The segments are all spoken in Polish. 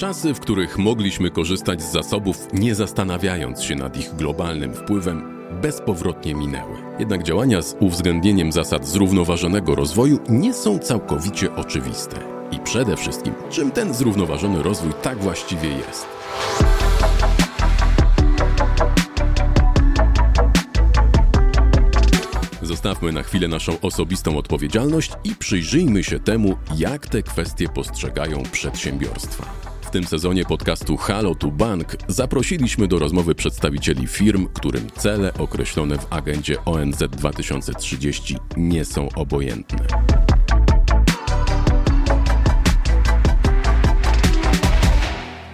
Czasy, w których mogliśmy korzystać z zasobów, nie zastanawiając się nad ich globalnym wpływem, bezpowrotnie minęły. Jednak działania z uwzględnieniem zasad zrównoważonego rozwoju nie są całkowicie oczywiste. I przede wszystkim, czym ten zrównoważony rozwój tak właściwie jest? Zostawmy na chwilę naszą osobistą odpowiedzialność i przyjrzyjmy się temu, jak te kwestie postrzegają przedsiębiorstwa. W tym sezonie podcastu Halo to Bank zaprosiliśmy do rozmowy przedstawicieli firm, którym cele określone w agendzie ONZ 2030 nie są obojętne.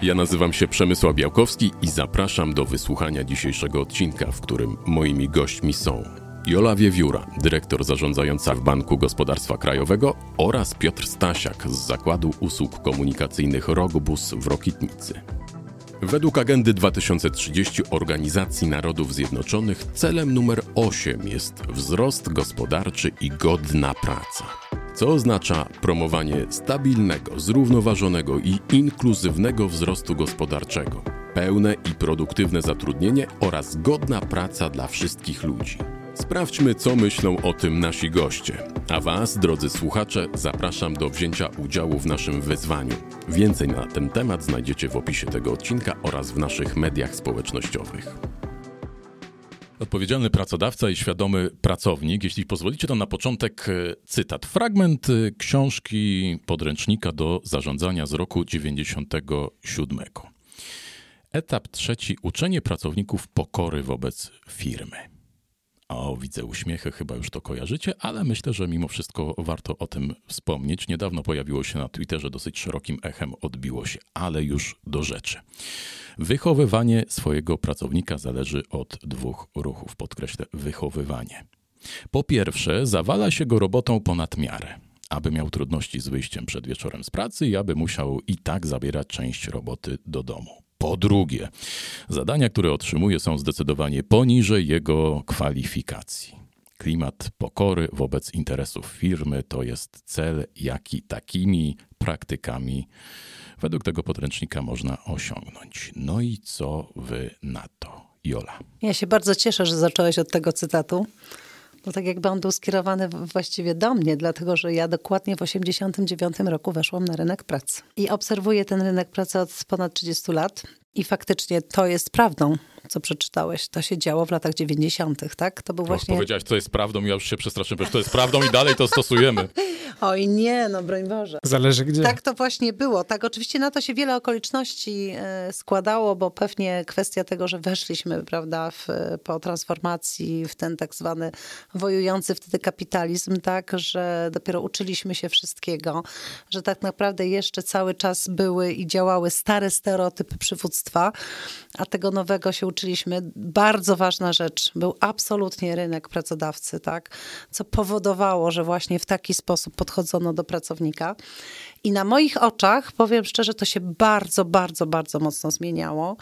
Ja nazywam się Przemysław Białkowski i zapraszam do wysłuchania dzisiejszego odcinka, w którym moimi gośćmi są Jola Wiewióra, dyrektor zarządzająca w Banku Gospodarstwa Krajowego oraz Piotr Stasiak z Zakładu Usług Komunikacyjnych Rogbus w Rokitnicy. Według agendy 2030 Organizacji Narodów Zjednoczonych celem numer 8 jest wzrost gospodarczy i godna praca. Co oznacza promowanie stabilnego, zrównoważonego i inkluzywnego wzrostu gospodarczego, pełne i produktywne zatrudnienie oraz godna praca dla wszystkich ludzi. Sprawdźmy, co myślą o tym nasi goście. A Was, drodzy słuchacze, zapraszam do wzięcia udziału w naszym wyzwaniu. Więcej na ten temat znajdziecie w opisie tego odcinka oraz w naszych mediach społecznościowych. Odpowiedzialny pracodawca i świadomy pracownik. Jeśli pozwolicie, to na początek e, cytat. Fragment e, książki podręcznika do zarządzania z roku 97. Etap trzeci. Uczenie pracowników pokory wobec firmy. O, widzę uśmiechy, chyba już to kojarzycie, ale myślę, że mimo wszystko warto o tym wspomnieć. Niedawno pojawiło się na Twitterze, dosyć szerokim echem odbiło się, ale już do rzeczy. Wychowywanie swojego pracownika zależy od dwóch ruchów, podkreślę, wychowywanie. Po pierwsze, zawala się go robotą ponad miarę, aby miał trudności z wyjściem przed wieczorem z pracy i aby musiał i tak zabierać część roboty do domu. Po drugie, zadania, które otrzymuje, są zdecydowanie poniżej jego kwalifikacji. Klimat pokory wobec interesów firmy to jest cel, jaki takimi praktykami według tego podręcznika można osiągnąć. No i co wy na to, Jola? Ja się bardzo cieszę, że zacząłeś od tego cytatu. Bo tak jakby on był skierowany właściwie do mnie, dlatego że ja dokładnie w 1989 roku weszłam na rynek pracy. I obserwuję ten rynek pracy od ponad 30 lat. I faktycznie to jest prawdą co przeczytałeś, to się działo w latach 90., tak? To był właśnie. Powiedziałaś, to jest prawdą, ja już się przestraszyłem, że to jest prawdą i dalej to stosujemy. Oj nie, no broń Boże. Zależy gdzie. Tak to właśnie było. Tak, oczywiście na to się wiele okoliczności e, składało, bo pewnie kwestia tego, że weszliśmy, prawda, w, po transformacji w ten tak zwany wojujący wtedy kapitalizm, tak, że dopiero uczyliśmy się wszystkiego, że tak naprawdę jeszcze cały czas były i działały stare stereotypy przywództwa, a tego nowego się uczyliśmy. Bardzo ważna rzecz, był absolutnie rynek pracodawcy, tak, co powodowało, że właśnie w taki sposób podchodzono do pracownika. I na moich oczach, powiem szczerze, to się bardzo, bardzo, bardzo mocno zmieniało.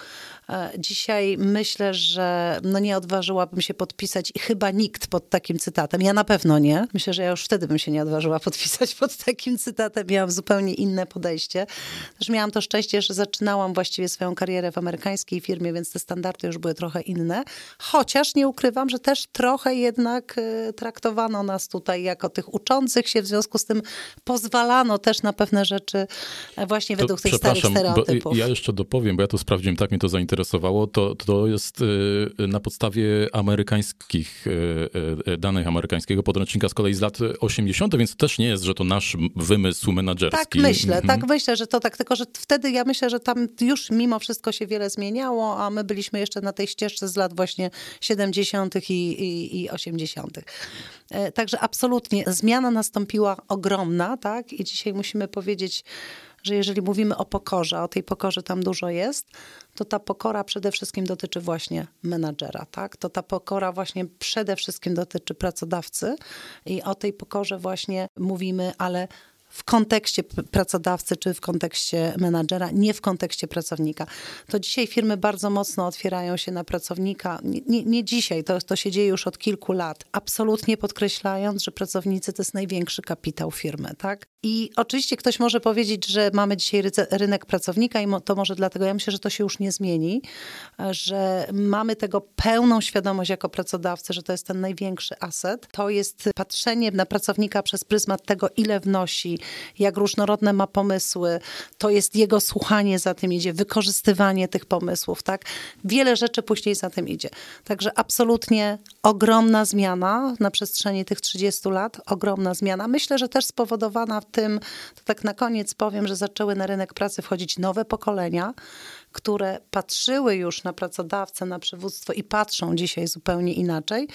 E, dzisiaj myślę, że no nie odważyłabym się podpisać i chyba nikt pod takim cytatem. Ja na pewno nie. Myślę, że ja już wtedy bym się nie odważyła podpisać pod takim cytatem. Miałam zupełnie inne podejście. Też miałam to szczęście, że zaczynałam właściwie swoją karierę w amerykańskiej firmie, więc te standardy już były trochę inne. Chociaż nie ukrywam, że też trochę jednak e, traktowano nas tutaj jako tych uczących się, w związku z tym pozwalano też na pewne rzeczy e, właśnie według to, tych starych stereotypów. ja jeszcze dopowiem, bo ja to sprawdziłem, tak mnie to zainteresowało. To, to jest e, na podstawie amerykańskich e, danych amerykańskiego podręcznika z kolei z lat 80., więc też nie jest, że to nasz wymysł menadżerski. Tak myślę, mhm. tak myślę, że to tak, tylko że wtedy ja myślę, że tam już mimo wszystko się wiele zmieniało, a my byliśmy jeszcze na tej ścieżce z lat właśnie 70. i, i, i 80. Także absolutnie zmiana nastąpiła ogromna, tak? I dzisiaj musimy powiedzieć, że jeżeli mówimy o pokorze, o tej pokorze tam dużo jest, to ta pokora przede wszystkim dotyczy właśnie menadżera, tak? To ta pokora właśnie przede wszystkim dotyczy pracodawcy i o tej pokorze właśnie mówimy, ale w kontekście pracodawcy czy w kontekście menadżera, nie w kontekście pracownika. To dzisiaj firmy bardzo mocno otwierają się na pracownika. Nie, nie, nie dzisiaj, to, to się dzieje już od kilku lat. Absolutnie podkreślając, że pracownicy to jest największy kapitał firmy, tak? I oczywiście ktoś może powiedzieć, że mamy dzisiaj rynek pracownika i to może dlatego, ja myślę, że to się już nie zmieni, że mamy tego pełną świadomość jako pracodawcy, że to jest ten największy aset. To jest patrzenie na pracownika przez pryzmat tego, ile wnosi, jak różnorodne ma pomysły. To jest jego słuchanie za tym idzie, wykorzystywanie tych pomysłów, tak? Wiele rzeczy później za tym idzie. Także absolutnie ogromna zmiana na przestrzeni tych 30 lat, ogromna zmiana. Myślę, że też spowodowana tym, to tak na koniec powiem, że zaczęły na rynek pracy wchodzić nowe pokolenia, które patrzyły już na pracodawcę, na przywództwo i patrzą dzisiaj zupełnie inaczej.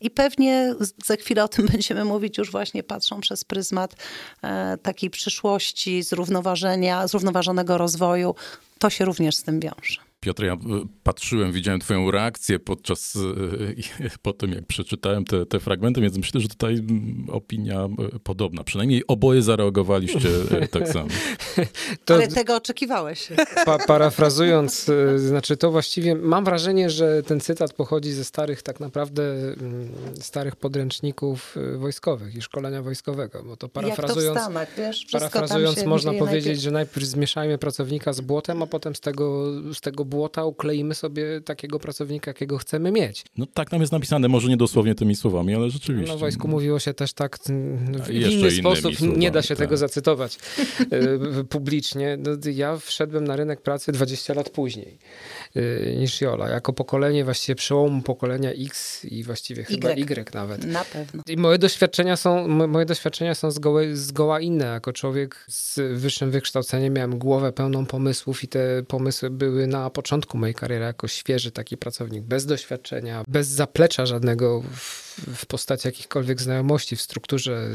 I pewnie za chwilę o tym będziemy mówić, już właśnie patrzą przez pryzmat e, takiej przyszłości, zrównoważenia, zrównoważonego rozwoju. To się również z tym wiąże. Piotr, ja e, patrzyłem, widziałem twoją reakcję podczas, e, po tym jak przeczytałem te, te fragmenty, więc myślę, że tutaj mm, opinia e, podobna. Przynajmniej oboje zareagowaliście tak samo. To, Ale tego oczekiwałeś. Pa, parafrazując, znaczy to właściwie mam wrażenie, że ten cytat pochodzi ze starych tak naprawdę mm, starych podręczników wojskowych i szkolenia wojskowego, bo to parafrazując, Jak to w Stanach, wiesz? parafrazując można powiedzieć, najpierw... że najpierw zmieszajmy pracownika z błotem, a potem z tego, z tego błota ukleimy sobie takiego pracownika, jakiego chcemy mieć. No tak nam jest napisane, może nie dosłownie tymi słowami, ale rzeczywiście. No wojsku mówiło się też tak w inny sposób, słowami, nie da się tak. tego zacytować e, publicznie. No, ja wszedłem na rynek pracy 20 lat później niż Jola, jako pokolenie właściwie przełomu pokolenia X i właściwie chyba Y, y nawet. Na pewno. I moje doświadczenia są, moje doświadczenia są zgoła, zgoła inne. Jako człowiek z wyższym wykształceniem miałem głowę pełną pomysłów i te pomysły były na początku mojej kariery jako świeży taki pracownik, bez doświadczenia, bez zaplecza żadnego w, w postaci jakichkolwiek znajomości w strukturze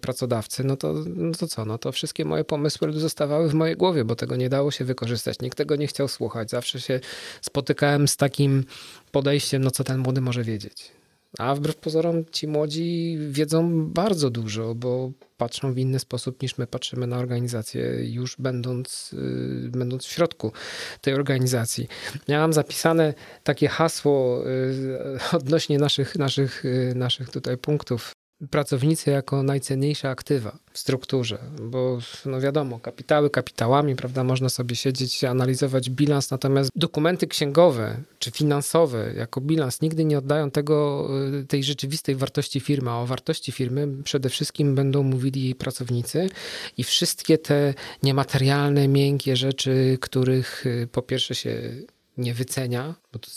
pracodawcy, no to, no to co, no to wszystkie moje pomysły zostawały w mojej głowie, bo tego nie dało się wykorzystać. Nikt tego nie chciał słuchać. Zawsze się spotykałem z takim podejściem, no co ten młody może wiedzieć. A wbrew pozorom ci młodzi wiedzą bardzo dużo, bo patrzą w inny sposób niż my patrzymy na organizację, już będąc, y, będąc w środku tej organizacji. Miałam zapisane takie hasło y, odnośnie naszych, naszych, y, naszych tutaj punktów pracownicy jako najcenniejsze aktywa w strukturze, bo no wiadomo, kapitały kapitałami, prawda, można sobie siedzieć, analizować bilans, natomiast dokumenty księgowe czy finansowe jako bilans nigdy nie oddają tego, y, tej rzeczywistej wartości firmy, a o wartości firmy przede wszystkim będą mówili jej pracownicy i wszystkie te niematerialne, miękkie rzeczy, których y, po pierwsze się nie wycenia, bo to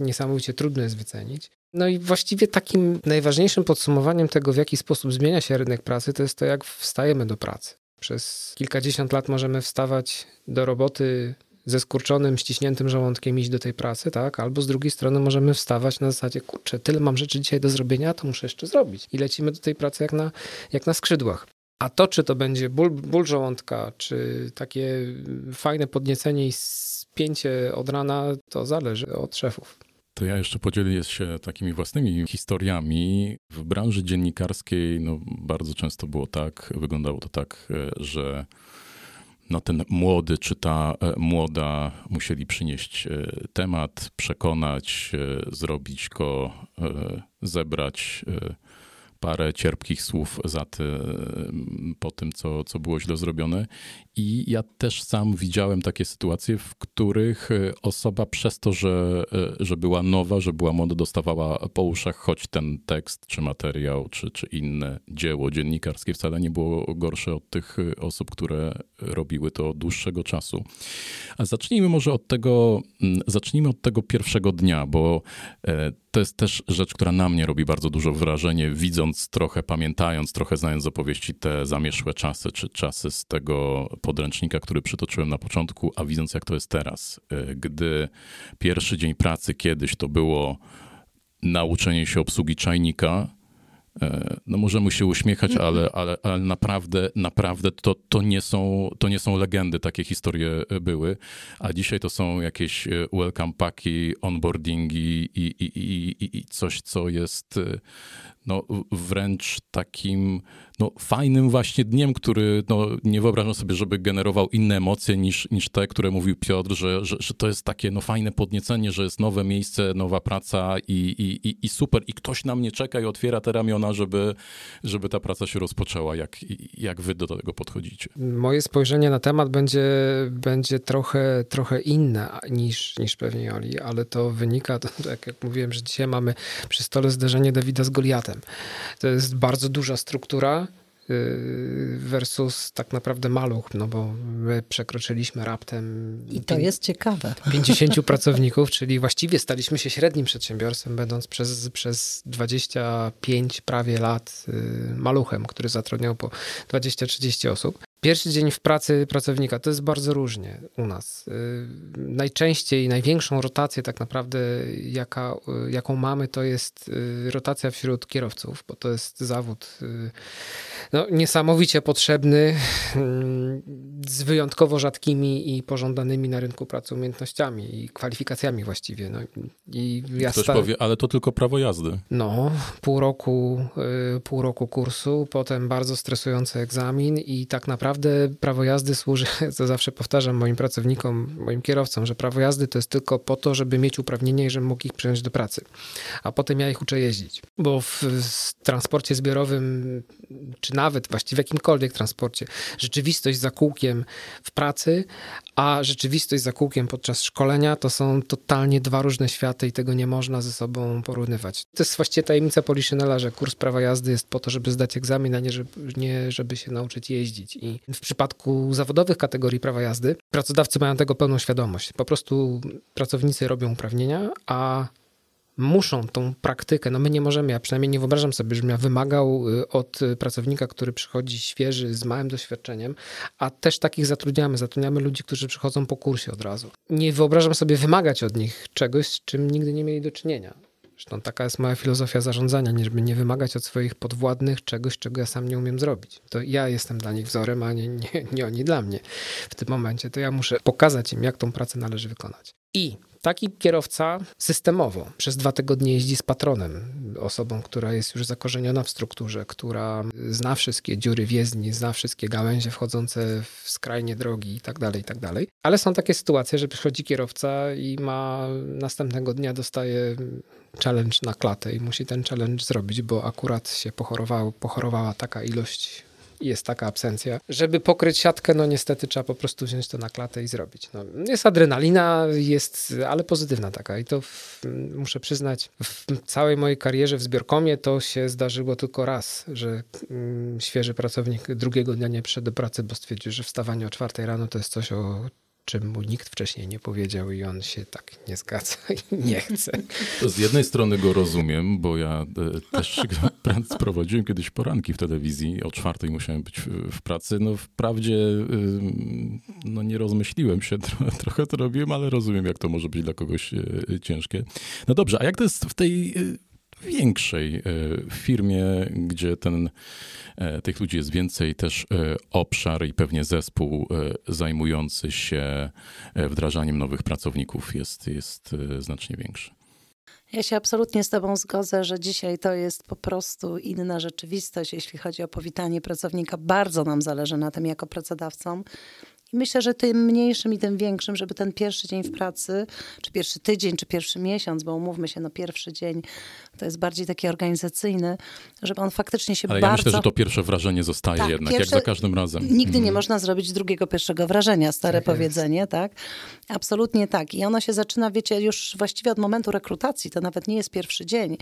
niesamowicie trudno jest wycenić, no i właściwie takim najważniejszym podsumowaniem tego, w jaki sposób zmienia się rynek pracy, to jest to, jak wstajemy do pracy. Przez kilkadziesiąt lat możemy wstawać do roboty ze skurczonym, ściśniętym żołądkiem iść do tej pracy, tak? Albo z drugiej strony możemy wstawać na zasadzie, kurczę, tyle mam rzeczy dzisiaj do zrobienia, to muszę jeszcze zrobić. I lecimy do tej pracy jak na, jak na skrzydłach. A to, czy to będzie ból, ból żołądka, czy takie fajne podniecenie i spięcie od rana, to zależy od szefów. To ja jeszcze podzielę się takimi własnymi historiami. W branży dziennikarskiej no, bardzo często było tak, wyglądało to tak, e, że no, ten młody czy ta e, młoda musieli przynieść e, temat, przekonać, zrobić go, zebrać parę cierpkich słów za ty, po tym, co, co było źle zrobione. I ja też sam widziałem takie sytuacje, w których e, osoba przez to, że, e, że była nowa, że była młoda, dostawała po uszach, choć ten tekst, czy materiał, czy, czy inne dzieło dziennikarskie wcale nie było gorsze od tych e, osób, które robiły to od dłuższego czasu. A zacznijmy może od tego, zacznijmy od tego pierwszego dnia, bo to jest też rzecz, która na mnie robi bardzo dużo wrażenie, widząc trochę, pamiętając trochę, znając opowieści te zamieszłe czasy, czy czasy z tego podręcznika, który przytoczyłem na początku, a widząc jak to jest teraz. E, gdy pierwszy dzień pracy kiedyś to było nauczenie się obsługi czajnika, e, no możemy się uśmiechać, mhm. ale, ale, ale naprawdę, naprawdę to, to, nie są, to nie są legendy, takie historie były, a dzisiaj to są jakieś e, welcome packi, onboardingi i, i, i, i coś, co jest no, wręcz takim no, fajnym właśnie dniem, który no, nie wyobrażam sobie, żeby generował inne emocje niż, niż te, które mówił Piotr, że, że, że to jest takie no, fajne podniecenie, że jest nowe miejsce, nowa praca i, i, i, i super. I ktoś na mnie czeka i otwiera te ramiona, żeby, żeby ta praca się rozpoczęła. Jak, jak wy do tego podchodzicie? Moje spojrzenie na temat będzie, będzie trochę, trochę inne niż, niż pewnie Oli, ale to wynika, to, tak jak mówiłem, że dzisiaj mamy przy stole zderzenie Dawida z Goliatem. To jest bardzo duża struktura, y, versus tak naprawdę maluch, no bo my przekroczyliśmy raptem. I to jest ciekawe. 50 pracowników, czyli właściwie staliśmy się średnim przedsiębiorstwem, będąc przez, przez 25 prawie lat y, maluchem, który zatrudniał po 20-30 osób. Pierwszy dzień w pracy pracownika to jest bardzo różnie u nas. Y, najczęściej, największą rotację tak naprawdę, jaka, y, jaką mamy, to jest y, rotacja wśród kierowców, bo to jest zawód no, niesamowicie potrzebny, z wyjątkowo rzadkimi i pożądanymi na rynku pracy umiejętnościami i kwalifikacjami właściwie. No, i ja Ktoś powie, ale to tylko prawo jazdy. No, pół roku, pół roku kursu, potem bardzo stresujący egzamin i tak naprawdę naprawdę prawo jazdy służy, co zawsze powtarzam moim pracownikom, moim kierowcom, że prawo jazdy to jest tylko po to, żeby mieć uprawnienie i żebym mógł ich przyjąć do pracy. A potem ja ich uczę jeździć. Bo w, transporcie zbiorowym, czy nawet właściwie w jakimkolwiek transporcie, rzeczywistość za kółkiem w pracy, a rzeczywistość za kółkiem podczas szkolenia to są totalnie dwa różne światy i tego nie można ze sobą porównywać. To jest właściwie tajemnica Poliszynela, że kurs prawa jazdy jest po to, żeby zdać egzamin, a nie żeby, nie żeby się nauczyć jeździć. I w przypadku zawodowych kategorii prawa jazdy pracodawcy mają tego pełną świadomość. Po prostu pracownicy robią uprawnienia, a muszą tą praktykę, no my nie możemy, ja przynajmniej nie wyobrażam sobie, żebym ja wymagał y, od pracownika, który przychodzi świeży, z małym doświadczeniem, a też takich zatrudniamy, zatrudniamy ludzi, którzy przychodzą po kursie od razu. Nie wyobrażam sobie wymagać od nich czegoś, z czym nigdy nie mieli do czynienia. Zresztą taka jest moja filozofia zarządzania, nie żeby nie wymagać od swoich podwładnych czegoś, czego ja sam nie umiem zrobić. To ja jestem dla nich wzorem, a nie, nie, nie oni dla mnie. W tym momencie to ja muszę pokazać im, jak tą pracę należy wykonać. I taki kierowca systemowo przez dwa tygodnie jeździ z patronem, osobą, która jest już zakorzeniona w strukturze, która zna wszystkie dziury w jezdni, zna wszystkie gałęzie wchodzące w skrajnie drogi i tak dalej, i tak. Ale są takie sytuacje, że przychodzi kierowca i ma następnego dnia dostaje challenge na klatę i musi ten challenge zrobić, bo akurat się pochorowało, pochorowała taka ilość jest taka absencja. Żeby pokryć siatkę, no niestety trzeba po prostu wziąć to na klatę i zrobić. No, jest adrenalina, jest, ale pozytywna taka i to w, muszę przyznać, w całej mojej karierze w zbiorkomie to się zdarzyło tylko raz, że mm, świeży pracownik drugiego dnia nie przyszedł do pracy, bo stwierdził, że wstawanie o czwartej rano to jest coś o czym mu nikt wcześniej nie powiedział i on się tak nie zgadza i nie chce. Z jednej strony go rozumiem, bo ja e, też prowadziłem kiedyś poranki w telewizji, o czwartej musiałem być w pracy. No wprawdzie no nie rozmyśliłem się, trochę to robiłem, ale rozumiem, jak to może być dla kogoś e, ciężkie. No dobrze, a jak to jest w tej e, większej firmie, gdzie ten E, tych ludzi jest więcej, też e, obszar i pewnie zespół e, zajmujący się wdrażaniem nowych pracowników jest, jest znacznie większy. Ja się absolutnie z Tobą zgodzę, że dzisiaj to jest po prostu inna rzeczywistość, jeśli chodzi o powitanie pracownika. Bardzo nam zależy na tym jako pracodawcom. I myślę, że tym mniejszym i tym większym, żeby ten pierwszy dzień w pracy, czy pierwszy tydzień, czy pierwszy miesiąc, bo umówmy się, no pierwszy dzień to jest bardziej taki organizacyjny, żeby on faktycznie się Ale bardzo... ja myślę, że to pierwsze wrażenie zostaje tak, jednak, pierwsze... jak za każdym razem. Nigdy nie mhm. można zrobić drugiego pierwszego wrażenia, stare tak powiedzenie, jest. tak? Absolutnie tak. I ono się zaczyna, wiecie, już właściwie od momentu rekrutacji, to nawet nie jest pierwszy dzień.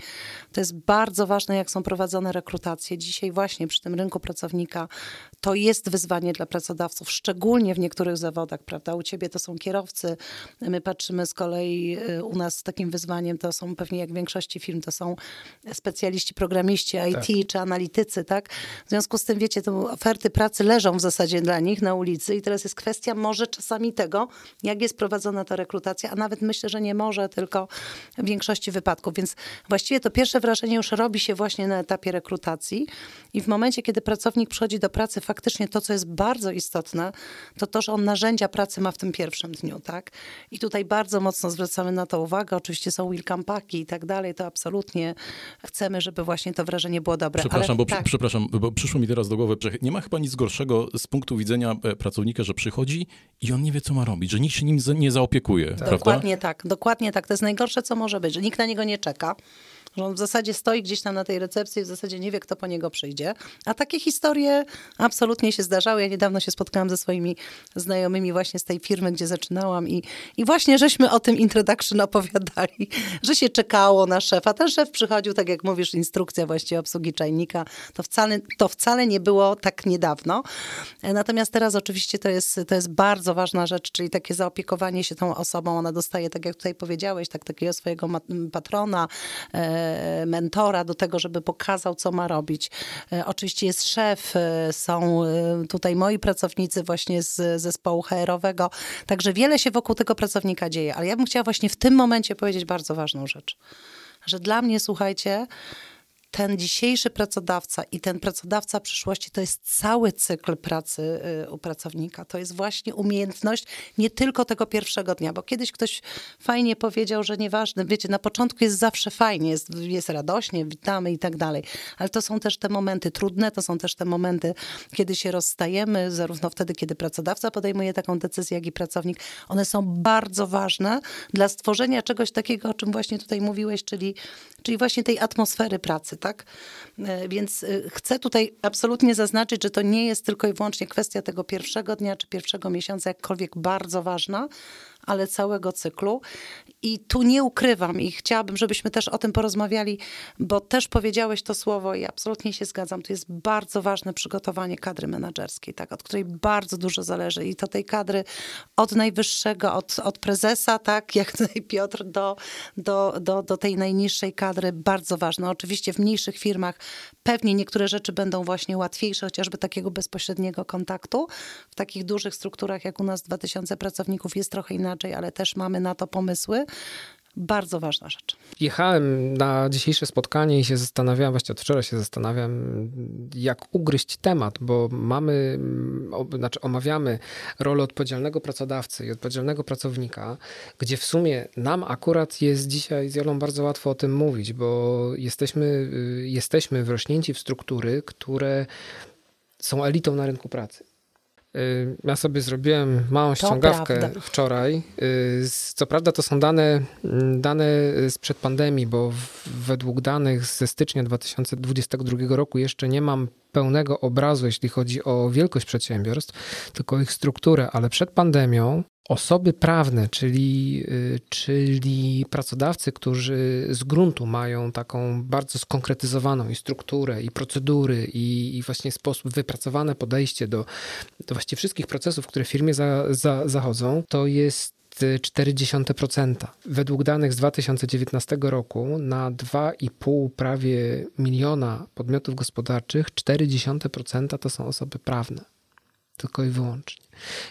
To jest bardzo ważne, jak są prowadzone rekrutacje. Dzisiaj właśnie przy tym rynku pracownika to jest wyzwanie dla pracodawców, szczególnie w niektórych zawodach, prawda? U ciebie to są kierowcy, my patrzymy z kolei, y, u nas takim wyzwaniem to są pewnie jak w większości firm, to są specjaliści, programiści IT tak. czy analitycy, tak? W związku z tym, wiecie, te oferty pracy leżą w zasadzie dla nich na ulicy i teraz jest kwestia może czasami tego, jak jest prowadzona ta rekrutacja, a nawet myślę, że nie może, tylko w większości wypadków. Więc właściwie to pierwsze wrażenie już robi się właśnie na etapie rekrutacji i w momencie, kiedy pracownik przychodzi do pracy, faktycznie to, co jest bardzo istotne, to to to, że on narzędzia pracy ma w tym pierwszym dniu, tak? I tutaj bardzo mocno zwracamy na to uwagę. Oczywiście są welcome packi i tak dalej, to absolutnie chcemy, żeby właśnie to wrażenie było dobre. Przepraszam, Ale, bo, tak, przepraszam, bo przyszło mi teraz do głowy, że nie ma chyba nic gorszego z punktu widzenia e, pracownika, że przychodzi i on nie wie, co ma robić, że nikt się nim nie zaopiekuje, prawda? Dokładnie tak, dokładnie tak. To jest najgorsze, co może być, że nikt na niego nie czeka. Że on w zasadzie stoi gdzieś tam na tej recepcji, w zasadzie nie wie, kto po niego przyjdzie. A takie historie absolutnie się zdarzały. Ja niedawno się spotkałam ze swoimi znajomymi właśnie z tej firmy, gdzie zaczynałam i, i właśnie żeśmy o tym introduction opowiadali, że się czekało na szefa. Ten szef przychodził, tak jak mówisz, instrukcja właściwie obsługi czajnika. To wcale, to wcale nie było tak niedawno. Natomiast teraz oczywiście to jest, to jest bardzo ważna rzecz, czyli takie zaopiekowanie się tą osobą. Ona dostaje, tak jak tutaj powiedziałeś, tak, takiego swojego patrona, e, mentora do tego, żeby pokazał, co ma robić. E, Oczywiście jest szef, e, są e, tutaj moi pracownicy właśnie z zespołu HR-owego. Także wiele się wokół tego pracownika dzieje. Ale ja bym chciała właśnie w tym momencie powiedzieć bardzo ważną rzecz. Że dla mnie, słuchajcie, ten dzisiejszy pracodawca i ten pracodawca przyszłości to jest cały cykl pracy y, u pracownika. To jest właśnie umiejętność nie tylko tego pierwszego dnia, bo kiedyś ktoś fajnie powiedział, że nieważne, wiecie, na początku jest zawsze fajnie, jest, jest radośnie, witamy i tak dalej, ale to są też te momenty trudne, to są też te momenty, kiedy się rozstajemy, zarówno wtedy, kiedy pracodawca podejmuje taką decyzję, jak i pracownik. One są bardzo ważne dla stworzenia czegoś takiego, o czym właśnie tutaj mówiłeś, czyli, czyli właśnie tej atmosfery pracy, tak? E, Więc e, chcę tutaj absolutnie zaznaczyć, że to nie jest tylko i wyłącznie kwestia tego pierwszego dnia czy pierwszego miesiąca, jakkolwiek bardzo ważna, ale całego cyklu. I tu nie ukrywam i chciałabym, żebyśmy też o tym porozmawiali, bo też powiedziałeś to słowo i absolutnie się zgadzam. To jest bardzo ważne przygotowanie kadry menedżerskiej, tak, od której bardzo dużo zależy i to tej kadry od najwyższego, od, od prezesa, tak, jak tutaj Piotr, do, do, do, do tej najniższej kadry, bardzo ważne. Oczywiście w mniejszych firmach pewnie niektóre rzeczy będą właśnie łatwiejsze, chociażby takiego bezpośredniego kontaktu. W takich dużych strukturach jak u nas 2000 pracowników jest trochę inaczej, ale też mamy na to pomysły. Bardzo ważna rzecz. Jechałem na dzisiejsze spotkanie i się zastanawiałem, właściwie od wczoraj się zastanawiam, jak ugryźć temat, bo mamy, o, znaczy omawiamy rolę odpowiedzialnego pracodawcy i odpowiedzialnego pracownika, gdzie w sumie nam akurat jest dzisiaj z Jolą bardzo łatwo o tym mówić, bo jesteśmy, y, jesteśmy wrośnięci w struktury, które są elitą na rynku pracy. Y, Ja sobie zrobiłem małą ściągawkę prawda. wczoraj. Y, Co prawda to są dane, mm, dane sprzed pandemii, bo według danych ze stycznia 2022 roku jeszcze nie mam pełnego obrazu, jeśli chodzi o wielkość przedsiębiorstw, tylko ich strukturę, ale przed pandemią osoby prawne, czyli, y, czyli pracodawcy, którzy z gruntu mają taką bardzo skonkretyzowaną i strukturę, i procedury, i, i właśnie sposób, wypracowane podejście do, do właściwie wszystkich procesów, które w firmie za, za, zachodzą, to jest y, 0,4%. Według danych z 2019 roku na 2,5 prawie miliona podmiotów gospodarczych 0,4% to są osoby prawne. Tylko i wyłącznie.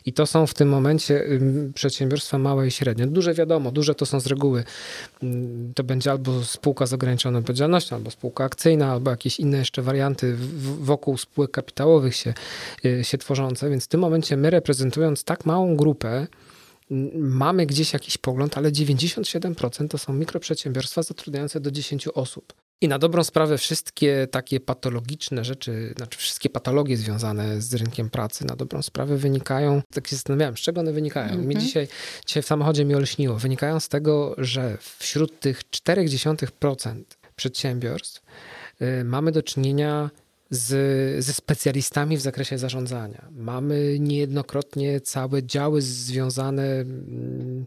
I to są w tym momencie przedsiębiorstwa małe i średnie. Duże wiadomo, duże to są z reguły, to będzie albo spółka z ograniczoną odpowiedzialnością, albo spółka akcyjna, albo jakieś inne jeszcze warianty wokół spółek kapitałowych się, y, się tworzące. Więc w tym momencie my reprezentując tak małą grupę, mamy gdzieś jakiś pogląd, ale 97% to są mikroprzedsiębiorstwa zatrudniające do 10 osób. I na dobrą sprawę wszystkie takie patologiczne rzeczy, znaczy wszystkie patologie związane z rynkiem pracy na dobrą sprawę wynikają, tak się zastanawiałem, z czego one wynikają. Mi dzisiaj, dzisiaj w samochodzie mi olśniło. Wynikają z tego, że wśród tych 0,4% przedsiębiorstw y, mamy do czynienia z, ze specjalistami w zakresie zarządzania. Mamy niejednokrotnie całe działy związane mm,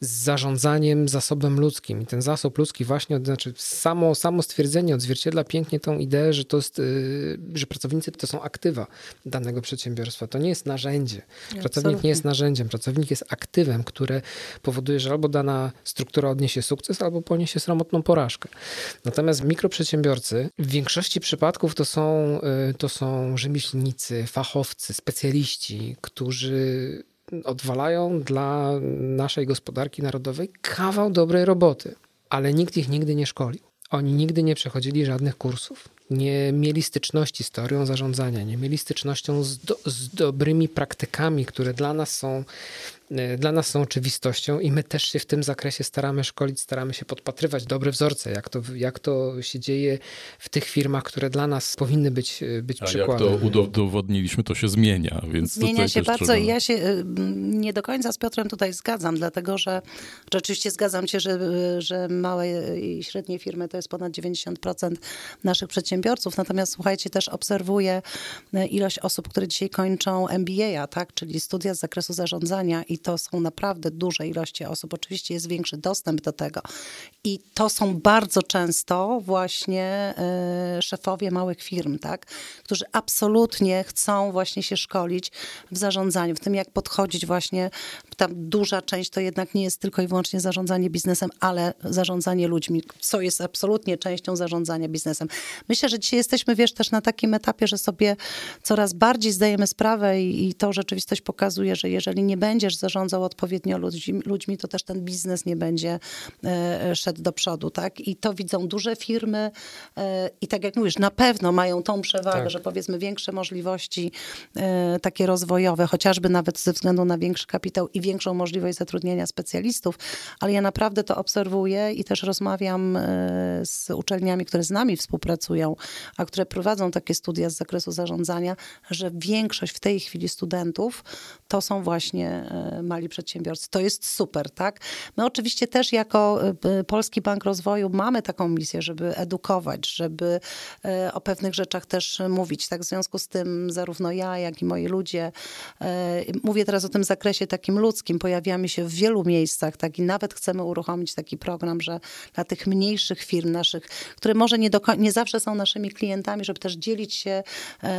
z zarządzaniem zasobem ludzkim. I ten zasób ludzki właśnie, znaczy samo, samo stwierdzenie odzwierciedla pięknie tą ideę, że to jest, y, że pracownicy to są aktywa danego przedsiębiorstwa. To nie jest narzędzie. Pracownik Absolutnie. nie jest narzędziem, pracownik jest aktywem, które powoduje, że albo dana struktura odniesie sukces, albo poniesie sromotną porażkę. Natomiast mikroprzedsiębiorcy w większości przypadków to są, y, to są rzemieślnicy, fachowcy, specjaliści, którzy odwalają dla naszej gospodarki narodowej kawał dobrej roboty, ale nikt ich nigdy nie szkolił. Oni nigdy nie przechodzili żadnych kursów nie mieli styczności z teorią zarządzania, nie mieli stycznością z, do, z dobrymi praktykami, które dla nas są E, dla nas są oczywistością i my też się w tym zakresie staramy szkolić, staramy się podpatrywać dobre wzorce, jak to, jak to się dzieje w tych firmach, które dla nas powinny być, e, być A przykładem. jak to udowodniliśmy, to się zmienia. Więc zmienia się bardzo trzeba... i ja się y, nie do końca z Piotrem tutaj zgadzam, dlatego że rzeczywiście zgadzam się, że, że małe i średnie firmy to jest ponad 90% naszych przedsiębiorców, natomiast słuchajcie, też obserwuję y, ilość osób, które dzisiaj kończą MBA, tak, czyli studia z zakresu zarządzania i to są naprawdę duże ilości osób. Oczywiście jest większy dostęp do tego. I to są bardzo często właśnie y, szefowie małych firm, tak? którzy absolutnie chcą właśnie się szkolić w zarządzaniu, w tym jak podchodzić właśnie, tam duża część to jednak nie jest tylko i wyłącznie zarządzanie biznesem, ale zarządzanie ludźmi, co jest absolutnie częścią zarządzania biznesem. Myślę, że dzisiaj jesteśmy, wiesz, też na takim etapie, że sobie coraz bardziej zdajemy sprawę i, i to rzeczywistość pokazuje, że jeżeli nie będziesz zarządzał odpowiednio ludźmi, ludźmi, to też ten biznes nie będzie e, szedł do przodu, tak? I to widzą duże firmy e, i tak jak mówisz, na pewno mają tą przewagę, tak. że powiedzmy większe możliwości e, takie rozwojowe, chociażby nawet ze względu na większy kapitał i większą możliwość zatrudnienia specjalistów, ale ja naprawdę to obserwuję i też rozmawiam z uczelniami, które z nami współpracują, a które prowadzą takie studia z zakresu zarządzania, że większość w tej chwili studentów to są właśnie mali przedsiębiorcy. To jest super, tak? My oczywiście też jako y, Polski Bank Rozwoju mamy taką misję, żeby edukować, żeby o pewnych rzeczach też mówić. Tak, w związku z tym zarówno ja, jak i moi ludzie, mówię teraz o tym zakresie takim ludzkim, pojawiamy się w wielu miejscach, tak, i nawet chcemy uruchomić taki program, że dla tych mniejszych firm naszych, które może nie, do, nie zawsze są naszymi klientami, żeby też dzielić się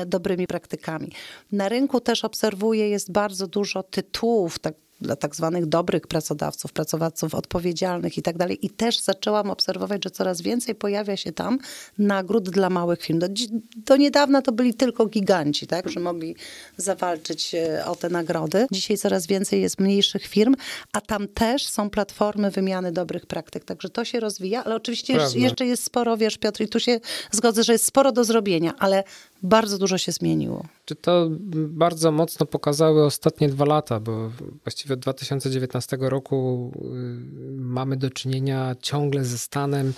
dobrymi praktykami. Na rynku też obserwuję, jest bardzo dużo tytułów, tak dla tak zwanych dobrych pracodawców, pracodawców odpowiedzialnych i tak dalej. I też zaczęłam obserwować, że coraz więcej pojawia się tam nagród dla małych firm. Do, do niedawna to byli tylko giganci, tak, że mogli zawalczyć e, o te nagrody. Dzisiaj coraz więcej jest mniejszych firm, a tam też są platformy wymiany dobrych praktyk. Także to się rozwija, ale oczywiście Prawda. jeszcze jest sporo, wiesz Piotr, i tu się zgodzę, że jest sporo do zrobienia, ale bardzo dużo się zmieniło. Czy to bardzo mocno pokazały ostatnie dwa lata, bo właściwie od 2019 roku y, mamy do czynienia ciągle ze stanem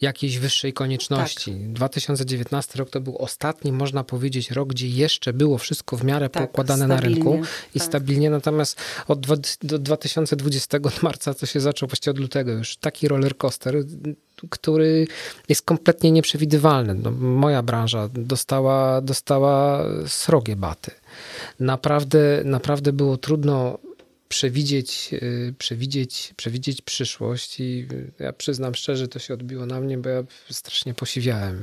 jakiejś wyższej konieczności. Tak. 2019 rok to był ostatni, można powiedzieć, rok, gdzie jeszcze było wszystko w miarę tak, poukładane na rynku i tak. stabilnie, natomiast od do 2020 marca to się zaczął właściwie od lutego już taki roller coaster który jest kompletnie nieprzewidywalny. No, moja branża dostała, dostała srogie baty. Naprawdę, naprawdę było trudno przewidzieć, y, przewidzieć, przewidzieć przyszłość i ja przyznam szczerze, to się odbiło na mnie, bo ja strasznie posiwiałem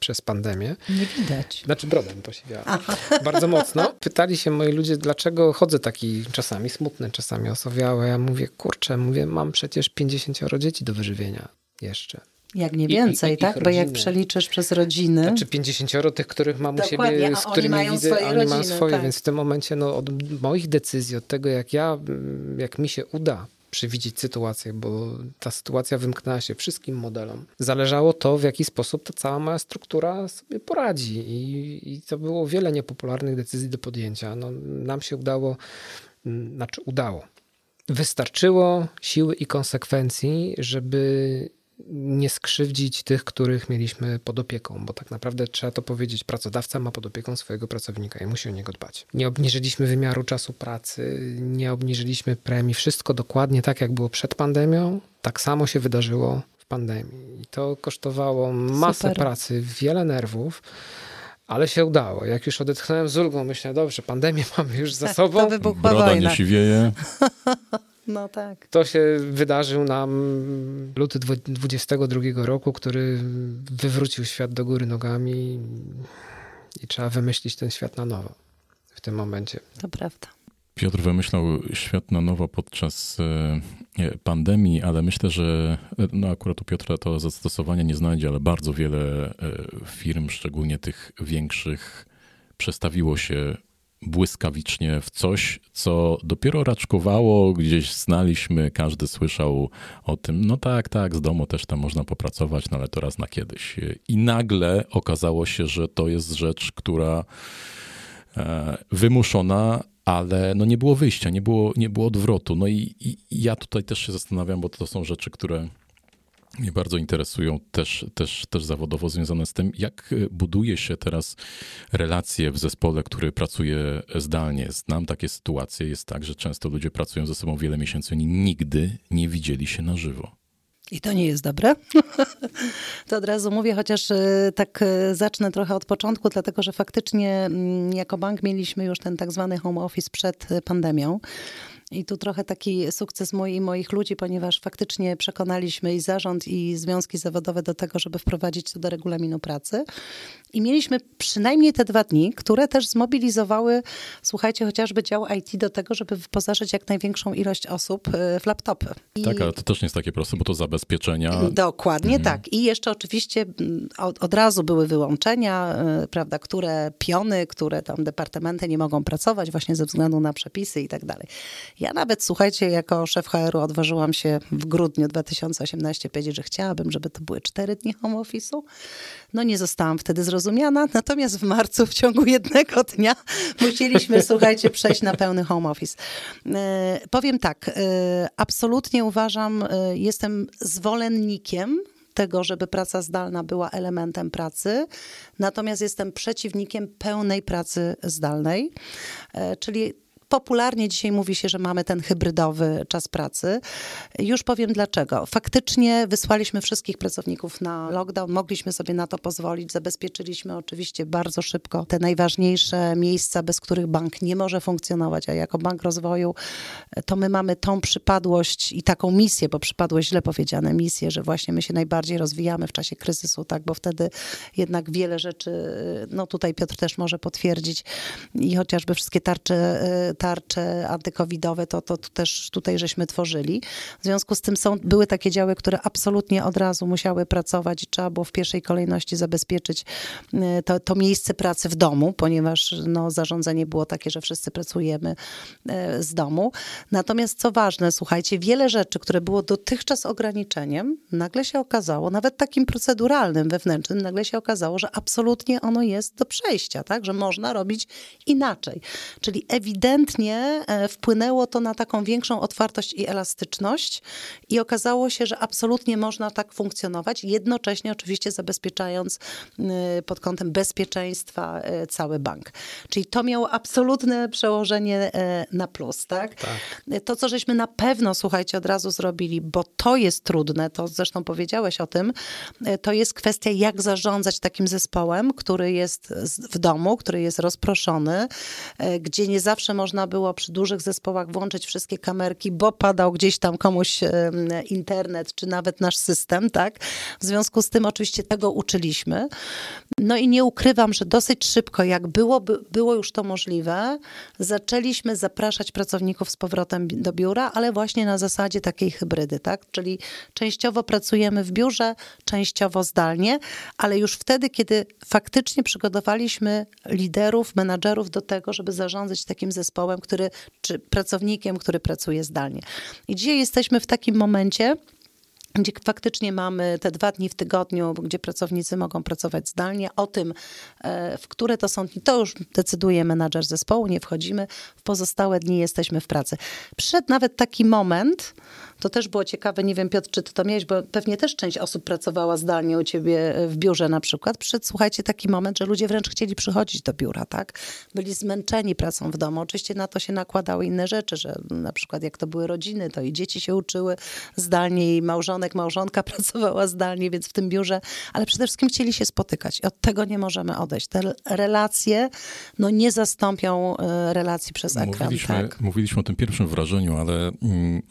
przez pandemię. Nie widać. Znaczy brodę posiwiałem. Aha. Bardzo mocno. Pytali się moi ludzie, dlaczego chodzę taki czasami smutny, czasami osowiały. Ja mówię, kurczę, mówię, mam przecież 50 dzieci do wyżywienia jeszcze. Jak nie więcej, I, i, tak? Bo jak przeliczysz przez rodziny. Znaczy 50 tych, których mam Dokładnie, u siebie, z którymi widzę, swoje oni mają swoje, tak. więc w tym momencie no, od moich decyzji, od tego jak ja, jak mi się uda przewidzieć sytuację, bo ta sytuacja wymknęła się wszystkim modelom. Zależało to, w jaki sposób ta cała moja struktura sobie poradzi i, i to było wiele niepopularnych decyzji do podjęcia. No, nam się udało, znaczy udało. Wystarczyło siły i konsekwencji, żeby nie skrzywdzić tych, których mieliśmy pod opieką, bo tak naprawdę trzeba to powiedzieć, pracodawca ma pod opieką swojego pracownika i musi o niego dbać. Nie obniżyliśmy wymiaru czasu pracy, nie obniżyliśmy premii, wszystko dokładnie tak, jak było przed pandemią, tak samo się wydarzyło w pandemii. I to kosztowało masę Super. pracy, wiele nerwów. Ale się udało. Jak już odetchnąłem z ulgą, myślę, dobrze, pandemię mamy już za sobą. To wybuchła Broda wojna. nie siwieje. No tak. To się wydarzył nam luty 22 roku, który wywrócił świat do góry nogami i trzeba wymyślić ten świat na nowo w tym momencie. To prawda. Piotr wymyślał świat na nowo podczas e, pandemii, ale myślę, że no akurat u Piotra to zastosowanie nie znajdzie, ale bardzo wiele e, firm, szczególnie tych większych, przestawiło się błyskawicznie w coś, co dopiero raczkowało, gdzieś znaliśmy, każdy słyszał o tym, no tak, tak, z domu też tam można popracować, no ale to raz na kiedyś. I nagle okazało się, że to jest rzecz, która e, wymuszona, ale no nie było wyjścia, nie było, nie było odwrotu. No i, i ja tutaj też się zastanawiam, bo to są rzeczy, które mnie bardzo interesują też, też, też zawodowo związane z tym, jak buduje się teraz relacje w zespole, który pracuje zdalnie. Znam takie sytuacje, jest tak, że często ludzie pracują ze sobą wiele miesięcy, oni nigdy nie widzieli się na żywo. I to nie jest dobre. to od razu mówię, chociaż e, tak e, zacznę trochę od początku, dlatego że faktycznie mm, jako bank mieliśmy już ten tak zwany home office przed e, pandemią. I tu trochę taki sukces mój i moich ludzi, ponieważ faktycznie przekonaliśmy i zarząd, i związki zawodowe do tego, żeby wprowadzić to do regulaminu pracy. I mieliśmy przynajmniej te dwa dni, które też zmobilizowały, słuchajcie, chociażby dział IT do tego, żeby wyposażyć jak największą ilość osób e, w laptopy. I... Tak, ale to też nie jest takie proste, bo to zabezpieczenia. Dokładnie mhm. tak. I jeszcze oczywiście od, od razu były wyłączenia, yy, prawda, które piony, które tam departamenty nie mogą pracować właśnie ze względu na przepisy i tak dalej. Ja nawet, słuchajcie, jako szef HR-u odważyłam się w grudniu 2018 powiedzieć, że chciałabym, żeby to były cztery dni home office'u. No nie zostałam wtedy zrozumiana, natomiast w marcu w ciągu jednego dnia musieliśmy, słuchajcie, przejść na pełny home office. E, powiem tak, e, absolutnie uważam, e, jestem zwolennikiem tego, żeby praca zdalna była elementem pracy. Natomiast jestem przeciwnikiem pełnej pracy zdalnej, czyli Popularnie dzisiaj mówi się, że mamy ten hybrydowy czas pracy. Już powiem dlaczego. Faktycznie wysłaliśmy wszystkich pracowników na lockdown, mogliśmy sobie na to pozwolić, zabezpieczyliśmy oczywiście bardzo szybko te najważniejsze miejsca, bez których bank nie może funkcjonować, a jako Bank Rozwoju to my mamy tą przypadłość i taką misję, bo przypadłość źle powiedziane, misję, że właśnie my się najbardziej rozwijamy w czasie kryzysu, tak, bo wtedy jednak wiele rzeczy, no tutaj Piotr też może potwierdzić. I chociażby wszystkie tarcze tarcze antykowidowe, to, to, to też tutaj żeśmy tworzyli. W związku z tym są, były takie działy, które absolutnie od razu musiały pracować i trzeba było w pierwszej kolejności zabezpieczyć y, to, to miejsce pracy w domu, ponieważ no, zarządzenie było takie, że wszyscy pracujemy y, z domu. Natomiast co ważne, słuchajcie, wiele rzeczy, które było dotychczas ograniczeniem, nagle się okazało, nawet takim proceduralnym, wewnętrznym, nagle się okazało, że absolutnie ono jest do przejścia, tak? że można robić inaczej. Czyli ewidentnie ewidentnie e, wpłynęło to na taką większą otwartość i elastyczność i okazało się, że absolutnie można tak funkcjonować, jednocześnie oczywiście zabezpieczając pod kątem bezpieczeństwa e, cały bank. Czyli to miało absolutne przełożenie e, na plus, tak? tak? To, co żeśmy na pewno, słuchajcie, od razu zrobili, bo to jest trudne, to zresztą powiedziałeś o tym, to jest kwestia, jak zarządzać takim zespołem, który jest w domu, który jest rozproszony, gdzie nie zawsze można można było przy dużych zespołach włączyć wszystkie kamerki, bo padał gdzieś tam komuś internet, czy nawet nasz system, tak? W związku z tym oczywiście tego uczyliśmy. No i nie ukrywam, że dosyć szybko, jak było, było już to możliwe, zaczęliśmy zapraszać pracowników z powrotem do biura, ale właśnie na zasadzie takiej hybrydy, tak? Czyli częściowo pracujemy w biurze, częściowo zdalnie, ale już wtedy, kiedy faktycznie przygotowaliśmy liderów, menadżerów do tego, żeby zarządzać takim zespołem, zespołem, który, czy pracownikiem, który pracuje zdalnie. I dzisiaj jesteśmy w takim momencie, gdzie faktycznie mamy te dwa dni w tygodniu, gdzie pracownicy mogą pracować zdalnie. O tym, e, w które to są dni, to już decyduje menadżer zespołu, nie wchodzimy. W pozostałe dni jesteśmy w pracy. Przyszedł nawet taki moment, to też było ciekawe, nie wiem Piotr, czy ty to miałeś, bo pewnie też część osób pracowała zdalnie u ciebie w biurze na przykład. Przyszedł, słuchajcie, taki moment, że ludzie wręcz chcieli przychodzić do biura, tak? Byli zmęczeni pracą w domu. Oczywiście na to się nakładały inne rzeczy, że na przykład jak to były rodziny, to i dzieci się uczyły zdalnie i małżonek, małżonka pracowała zdalnie, więc w tym biurze, ale przede wszystkim chcieli się spotykać i od tego nie możemy odejść. Te relacje no nie zastąpią e, relacji przez ekran. Mówiliśmy, tak? mówiliśmy o tym pierwszym wrażeniu, ale mm,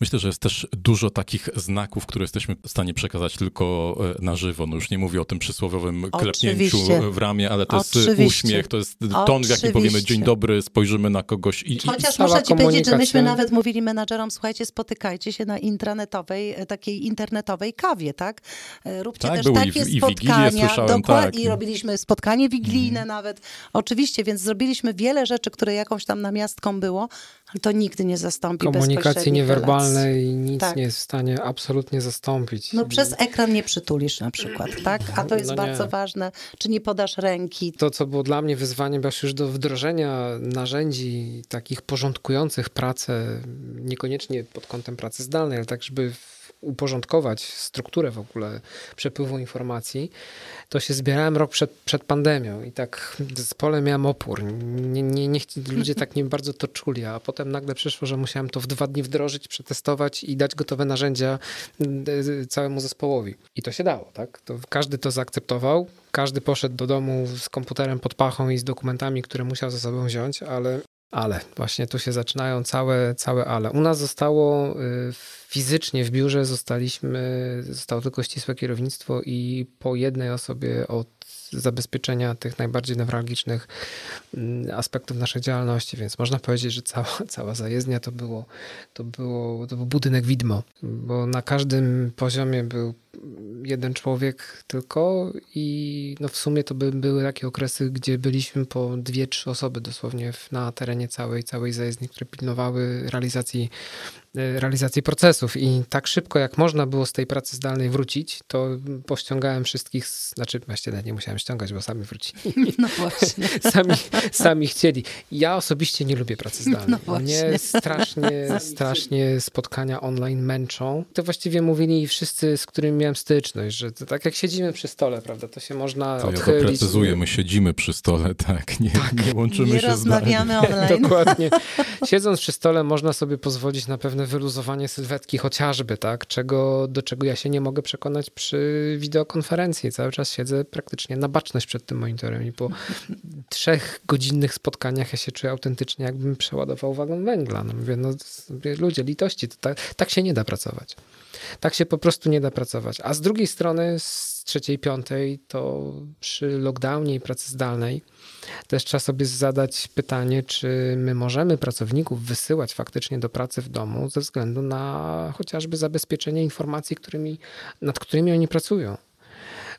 myślę, że jest też dużo takich znaków, które jesteśmy w stanie przekazać tylko e, na żywo. No już nie mówię o tym przysłowiowym klepnięciu w ramię, ale to jest Oczywiście. uśmiech, to jest ton, w jakim powiemy dzień dobry, spojrzymy na kogoś i... Chociaż i muszę ci powiedzieć, że myśmy nawet mówili menadżerom, słuchajcie, spotykajcie się na intranetowej, e, takiej takiej internetowej kawie, tak? E, róbcie Tak, też były i takie w- i spotkania. słyszałem, dokładnie, tak. I robiliśmy spotkanie wigilijne nawet. Oczywiście, więc zrobiliśmy wiele rzeczy, które jakąś tam namiastką było, ale to nigdy nie zastąpi Komunikacji niewerbalnej nic Tak. nie jest w stanie absolutnie zastąpić. No przez ekran nie przytulisz na przykład, tak? A to jest No bardzo ważne. Czy nie podasz ręki? To, co było dla mnie wyzwaniem, już do wdrożenia narzędzi takich porządkujących pracę, niekoniecznie pod kątem pracy zdalnej, ale tak, żeby uporządkować strukturę w ogóle przepływu informacji, to się zbierałem rok przed, przed pandemią i tak w zespole miałem opór. Nie, nie, nie, ludzie tak nie bardzo to czuli, a potem nagle przyszło, że musiałem to w dwa dni wdrożyć, przetestować i dać gotowe narzędzia y, całemu zespołowi. I to się dało, tak? To każdy to zaakceptował, każdy poszedł do domu z komputerem pod pachą i z dokumentami, które musiał ze sobą wziąć, ale ale, właśnie tu się zaczynają całe, całe ale. U nas zostało y, fizycznie w biurze, zostaliśmy, zostało tylko ścisłe kierownictwo i po jednej osobie od zabezpieczenia tych najbardziej newralgicznych mm, aspektów naszej działalności, więc można powiedzieć, że cała, cała zajezdnia to było, to, było, to był budynek widmo, bo na każdym poziomie był jeden człowiek tylko i no w sumie to by były takie okresy, gdzie byliśmy po dwie, trzy osoby dosłownie na terenie całej, całej zajezdni, które pilnowały realizacji, e, realizacji procesów i tak szybko jak można było z tej pracy zdalnej wrócić, to pościągałem wszystkich, znaczy właściwie nie musiałem ściągać, bo sami wrócili. No właśnie. sami, sami chcieli. Ja osobiście nie lubię pracy zdalnej. No. Mnie strasznie, strasznie spotkania online męczą. To właściwie mówili wszyscy, z którymi miałem styczność, że to tak jak siedzimy przy stole, prawda, to się można To ja odchylić. doprecyzuję, my siedzimy przy stole, tak, nie, nie łączymy Nie się zdalnie. rozmawiamy online. Dokładnie. Siedząc przy stole można sobie pozwolić na pewne wyluzowanie sylwetki chociażby, tak? Czego, do czego ja się nie mogę przekonać przy wideokonferencji. Cały czas siedzę praktycznie na baczność przed tym monitorem i po trzech godzinnych spotkaniach ja się czuję autentycznie, jakbym przeładował wagon węgla. No mówię, no ludzie, litości, to tak, tak się nie da pracować. Tak się po prostu nie da pracować. A z drugiej strony, z trzeciej, piątej, to przy lockdownie i pracy zdalnej, też trzeba sobie zadać pytanie, czy my możemy pracowników wysyłać faktycznie do pracy w domu ze względu na chociażby zabezpieczenie informacji, którymi, nad którymi oni pracują.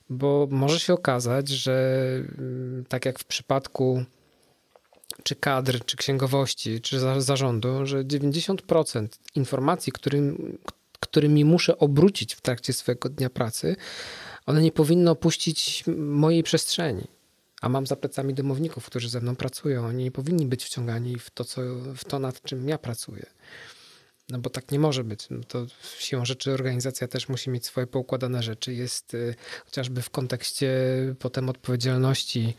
Bo może się okazać, że mm, tak jak w przypadku czy kadr, czy księgowości, czy za- zarządu, że 90% informacji, którym, którymi muszę obrócić w trakcie swojego dnia pracy, one nie powinny opuścić mojej przestrzeni. A mam za plecami domowników, którzy ze mną pracują. Oni nie powinni być wciągani w to, co, w to nad czym ja pracuję. No bo tak nie może być. No to siłą rzeczy organizacja też musi mieć swoje poukładane rzeczy. Jest y, chociażby w kontekście potem odpowiedzialności,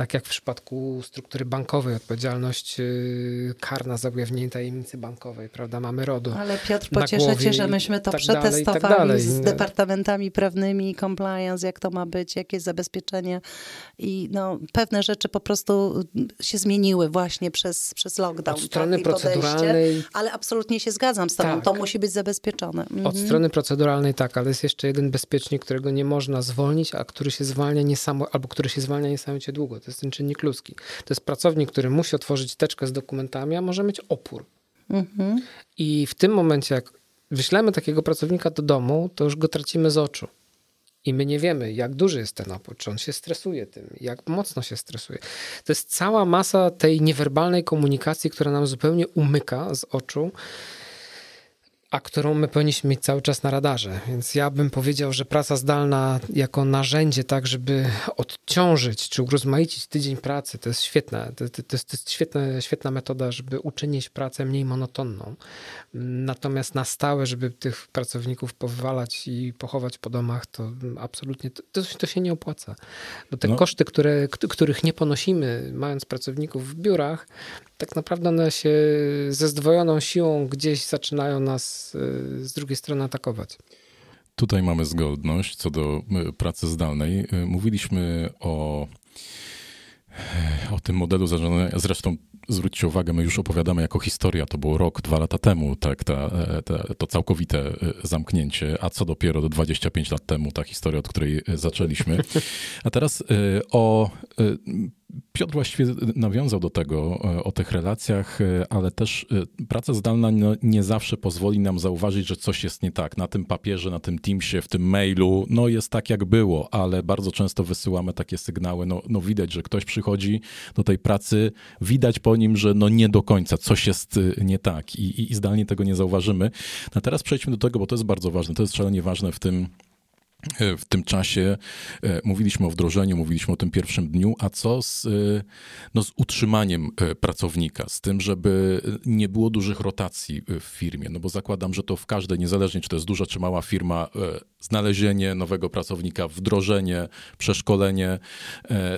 tak jak w przypadku struktury bankowej, odpowiedzialność y, karna za ujawnienie tajemnicy bankowej, prawda? Mamy RODO. Ale Piotr, pocieszę cię, że myśmy to tak tak przetestowali dalej. z departamentami prawnymi, compliance, jak to ma być, jakie jest zabezpieczenie. I no, pewne rzeczy po prostu się zmieniły właśnie przez, przez lockdown. Od strony tak, i podejście. proceduralnej Ale absolutnie się zgadzam z tobą, Tak. to musi być zabezpieczone. Mhm. Od strony proceduralnej tak, ale jest jeszcze jeden bezpiecznik, którego nie można zwolnić, a który się zwalnia niesamo, albo który się zwalnia niesamowicie długo. To jest ten czynnik ludzki. To jest pracownik, który musi otworzyć teczkę z dokumentami, a może mieć opór. Mhm. I w tym momencie, jak wyślemy takiego pracownika do domu, to już go tracimy z oczu. I my nie wiemy, jak duży jest ten opór, czy on się stresuje tym, jak mocno się stresuje. To jest cała masa tej niewerbalnej komunikacji, która nam zupełnie umyka z oczu, a którą my powinniśmy mieć cały czas na radarze. Więc ja bym powiedział, że praca zdalna jako narzędzie, tak, żeby odciążyć czy urozmaicić tydzień pracy, to jest świetne. To, to, to jest, to jest świetne, świetna metoda, żeby uczynić pracę mniej monotonną. Natomiast na stałe, żeby tych pracowników powywalać i pochować po domach, to absolutnie to, to, to się nie opłaca. Bo te No. koszty, które, których nie ponosimy, mając pracowników w biurach, tak naprawdę one się ze zdwojoną siłą gdzieś zaczynają nas y, z drugiej strony atakować. Tutaj mamy zgodność co do y, pracy zdalnej. Y, Mówiliśmy o, o tym modelu zarządzania. Zresztą zwróćcie uwagę, my już opowiadamy jako historia. To było rok, dwa lata temu, tak, ta, e, ta, to całkowite y, zamknięcie, a co dopiero do 25 lat temu ta historia, od której y, zaczęliśmy. A teraz o Piotr właściwie nawiązał do tego, e, o tych relacjach, e, ale też e, praca zdalna no, nie zawsze pozwoli nam zauważyć, że coś jest nie tak. Na tym papierze, na tym Teamsie, w tym mailu, no jest tak jak było, ale bardzo często wysyłamy takie sygnały, no, no widać, że ktoś przychodzi do tej pracy, widać po nim, że no nie do końca, coś jest nie tak i, i, i zdalnie tego nie zauważymy. A teraz przejdźmy do tego, bo to jest bardzo ważne, to jest szalenie ważne w tym w tym czasie e, mówiliśmy o wdrożeniu, mówiliśmy o tym pierwszym dniu, a co z, e, no, z utrzymaniem pracownika, z tym, żeby nie było dużych rotacji w firmie, no bo zakładam, że to w każdej, niezależnie czy to jest duża czy mała firma, znalezienie nowego pracownika, wdrożenie, przeszkolenie,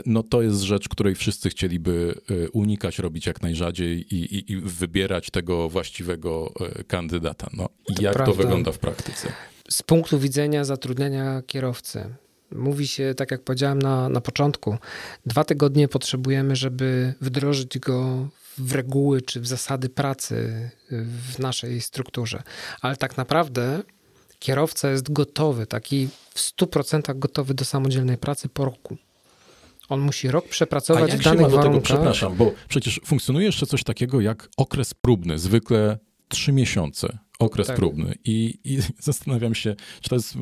no to jest rzecz, której wszyscy chcieliby unikać, robić jak najrzadziej i, i, i wybierać tego właściwego kandydata. No, i jak prawda. to wygląda w praktyce? Z punktu widzenia zatrudniania kierowcy. Mówi się, tak jak powiedziałem na, na początku, dwa tygodnie potrzebujemy, żeby wdrożyć go w reguły czy w zasady pracy w naszej strukturze. Ale tak naprawdę kierowca jest gotowy, taki w 100% gotowy do samodzielnej pracy po roku. On musi rok przepracować A jak w danych się ma do warunkach. Tego, przepraszam, bo przecież funkcjonuje jeszcze coś takiego jak okres próbny, zwykle trzy miesiące okres tak. próbny. I, I, zastanawiam się, czy to jest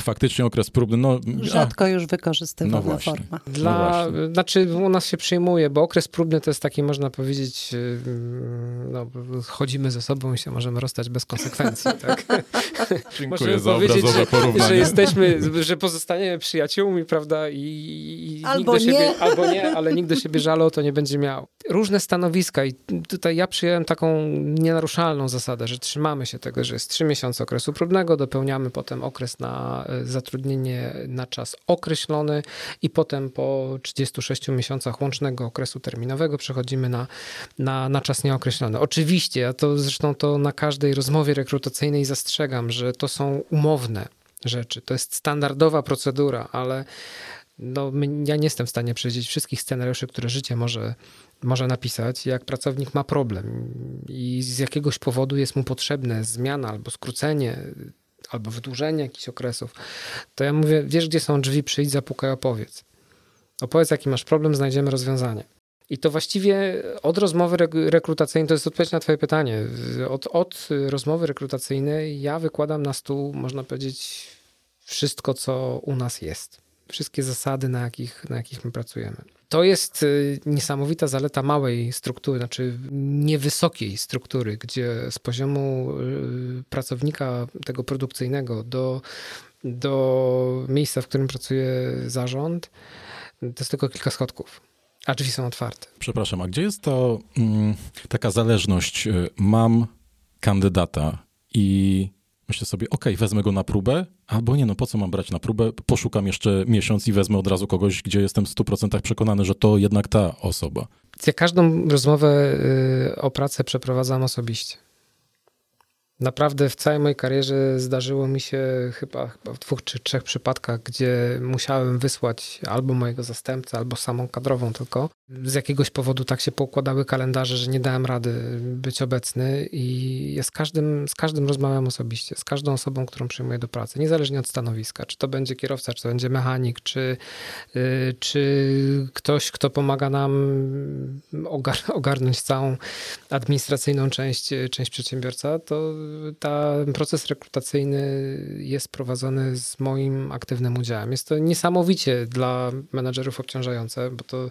faktycznie okres próbny. No, Rzadko a, już wykorzystywana no forma. No Dla, no znaczy u nas się przyjmuje, bo okres próbny to jest taki, można powiedzieć, y, no, chodzimy ze sobą i się możemy rozstać bez konsekwencji. Tak? Dziękuję za obrazowe że, porównanie. Że jesteśmy, że pozostaniemy przyjaciółmi, prawda, i, i albo nie. siebie, albo nie, ale nikt do siebie żalu to nie będzie miał. Różne stanowiska i tutaj ja przyjąłem taką nienaruszalną zasadę, że trzymamy się się tego, że jest 3 miesiące okresu próbnego, dopełniamy potem okres na e, zatrudnienie na czas określony i potem po 36 miesiącach łącznego okresu terminowego przechodzimy na, na, na czas nieokreślony. Oczywiście, ja to zresztą to na każdej rozmowie rekrutacyjnej zastrzegam, że to są umowne rzeczy, to jest standardowa procedura, ale no, ja nie jestem w stanie przewidzieć wszystkich scenariuszy, które życie może może napisać, jak pracownik ma problem i z jakiegoś powodu jest mu potrzebne zmiana albo skrócenie, albo wydłużenie jakichś okresów, to ja mówię, wiesz gdzie są drzwi, przyjdź, zapukaj, opowiedz. Opowiedz jaki masz problem, znajdziemy rozwiązanie. I to właściwie od rozmowy rekrutacyjnej, to jest odpowiedź na Twoje pytanie. Od, od rozmowy rekrutacyjnej ja wykładam na stół, można powiedzieć, wszystko, co u nas jest. Wszystkie zasady, na jakich, na jakich my pracujemy. To jest y, niesamowita zaleta małej struktury, znaczy niewysokiej struktury, gdzie z poziomu y, pracownika tego produkcyjnego do, do miejsca, w którym pracuje zarząd, to jest tylko kilka schodków. A drzwi są otwarte. Przepraszam, a gdzie jest to mm, taka zależność? Y, mam kandydata i myślę sobie, ok, wezmę go na próbę, albo nie, no po co mam brać na próbę? Poszukam jeszcze miesiąc i wezmę od razu kogoś, gdzie jestem w 100% przekonany, że to jednak ta osoba. Ja każdą rozmowę y, o pracę przeprowadzam osobiście. Naprawdę w całej mojej karierze zdarzyło mi się chyba, chyba, w dwóch czy trzech przypadkach, gdzie musiałem wysłać albo mojego zastępcę, albo samą kadrową tylko. Z jakiegoś powodu tak się poukładały kalendarze, że nie dałem rady być obecny i ja z każdym, z każdym rozmawiam osobiście, z każdą osobą, którą przyjmuję do pracy, niezależnie od stanowiska, czy to będzie kierowca, czy to będzie mechanik, czy, y, czy ktoś, kto pomaga nam ogar ogarnąć całą administracyjną część, część przedsiębiorca, to ten proces rekrutacyjny jest prowadzony z moim aktywnym udziałem. Jest to niesamowicie dla menadżerów obciążające, bo to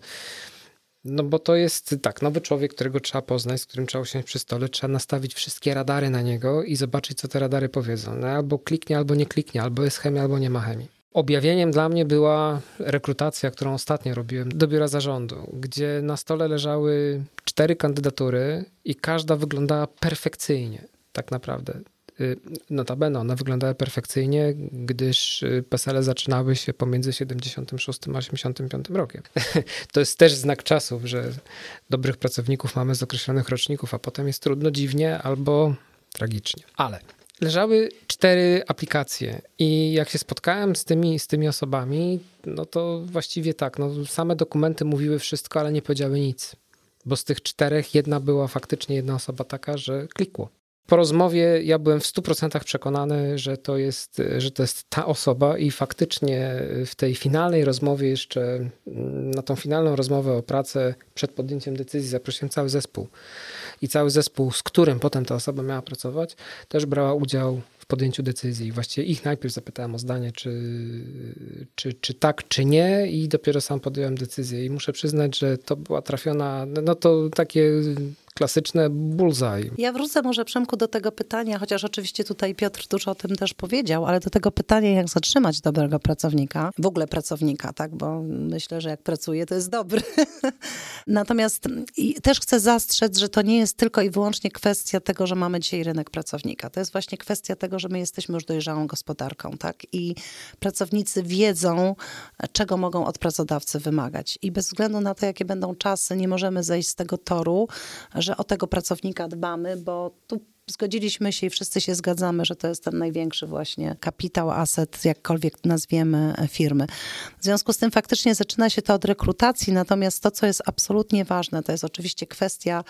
no bo to jest tak, nowy człowiek, którego trzeba poznać, z którym trzeba usiąść przy stole, trzeba nastawić wszystkie radary na niego i zobaczyć, co te radary powiedzą. No, albo kliknie, albo nie kliknie, albo jest chemia, albo nie ma chemii. Objawieniem dla mnie była rekrutacja, którą ostatnio robiłem do biura zarządu, gdzie na stole leżały cztery kandydatury i każda wyglądała perfekcyjnie tak naprawdę. Y, notabene one wyglądały perfekcyjnie, gdyż y, PESEL zaczynały się pomiędzy 76 a 85 rokiem. To jest też znak czasów, że dobrych pracowników mamy z określonych roczników, a potem jest trudno, dziwnie albo tragicznie. Ale leżały cztery aplikacje i jak się spotkałem z tymi, z tymi osobami, no to właściwie tak, no same dokumenty mówiły wszystko, ale nie powiedziały nic. Bo z tych czterech jedna była faktycznie jedna osoba taka, że klikło Po rozmowie ja byłem w 100% przekonany, że to, jest, że to jest ta osoba i faktycznie w tej finalnej rozmowie jeszcze, na tą finalną rozmowę o pracę przed podjęciem decyzji zaprosiłem cały zespół. I cały zespół, z którym potem ta osoba miała pracować, też brała udział w podjęciu decyzji. Właściwie ich najpierw zapytałem o zdanie, czy, czy, czy tak, czy nie, i dopiero sam podjąłem decyzję. I muszę przyznać, że to była trafiona, no to takie klasyczne bullseye. Ja wrócę może Przemku do tego pytania, chociaż oczywiście tutaj Piotr dużo o tym też powiedział, ale do tego pytania, jak zatrzymać dobrego pracownika, w ogóle pracownika, tak, bo myślę, że jak pracuje, to jest dobry. Natomiast też chcę zastrzec, że to nie jest tylko i wyłącznie kwestia tego, że mamy dzisiaj rynek pracownika. To jest właśnie kwestia tego, że my jesteśmy już dojrzałą gospodarką, tak, i pracownicy wiedzą, czego mogą od pracodawcy wymagać. I bez względu na to, jakie będą czasy, nie możemy zejść z tego toru, że o tego pracownika dbamy, bo tu zgodziliśmy się i wszyscy się zgadzamy, że to jest ten największy właśnie kapitał, aset, jakkolwiek nazwiemy e, firmy. W związku z tym faktycznie zaczyna się to od rekrutacji, natomiast to, co jest absolutnie ważne, to jest oczywiście kwestia,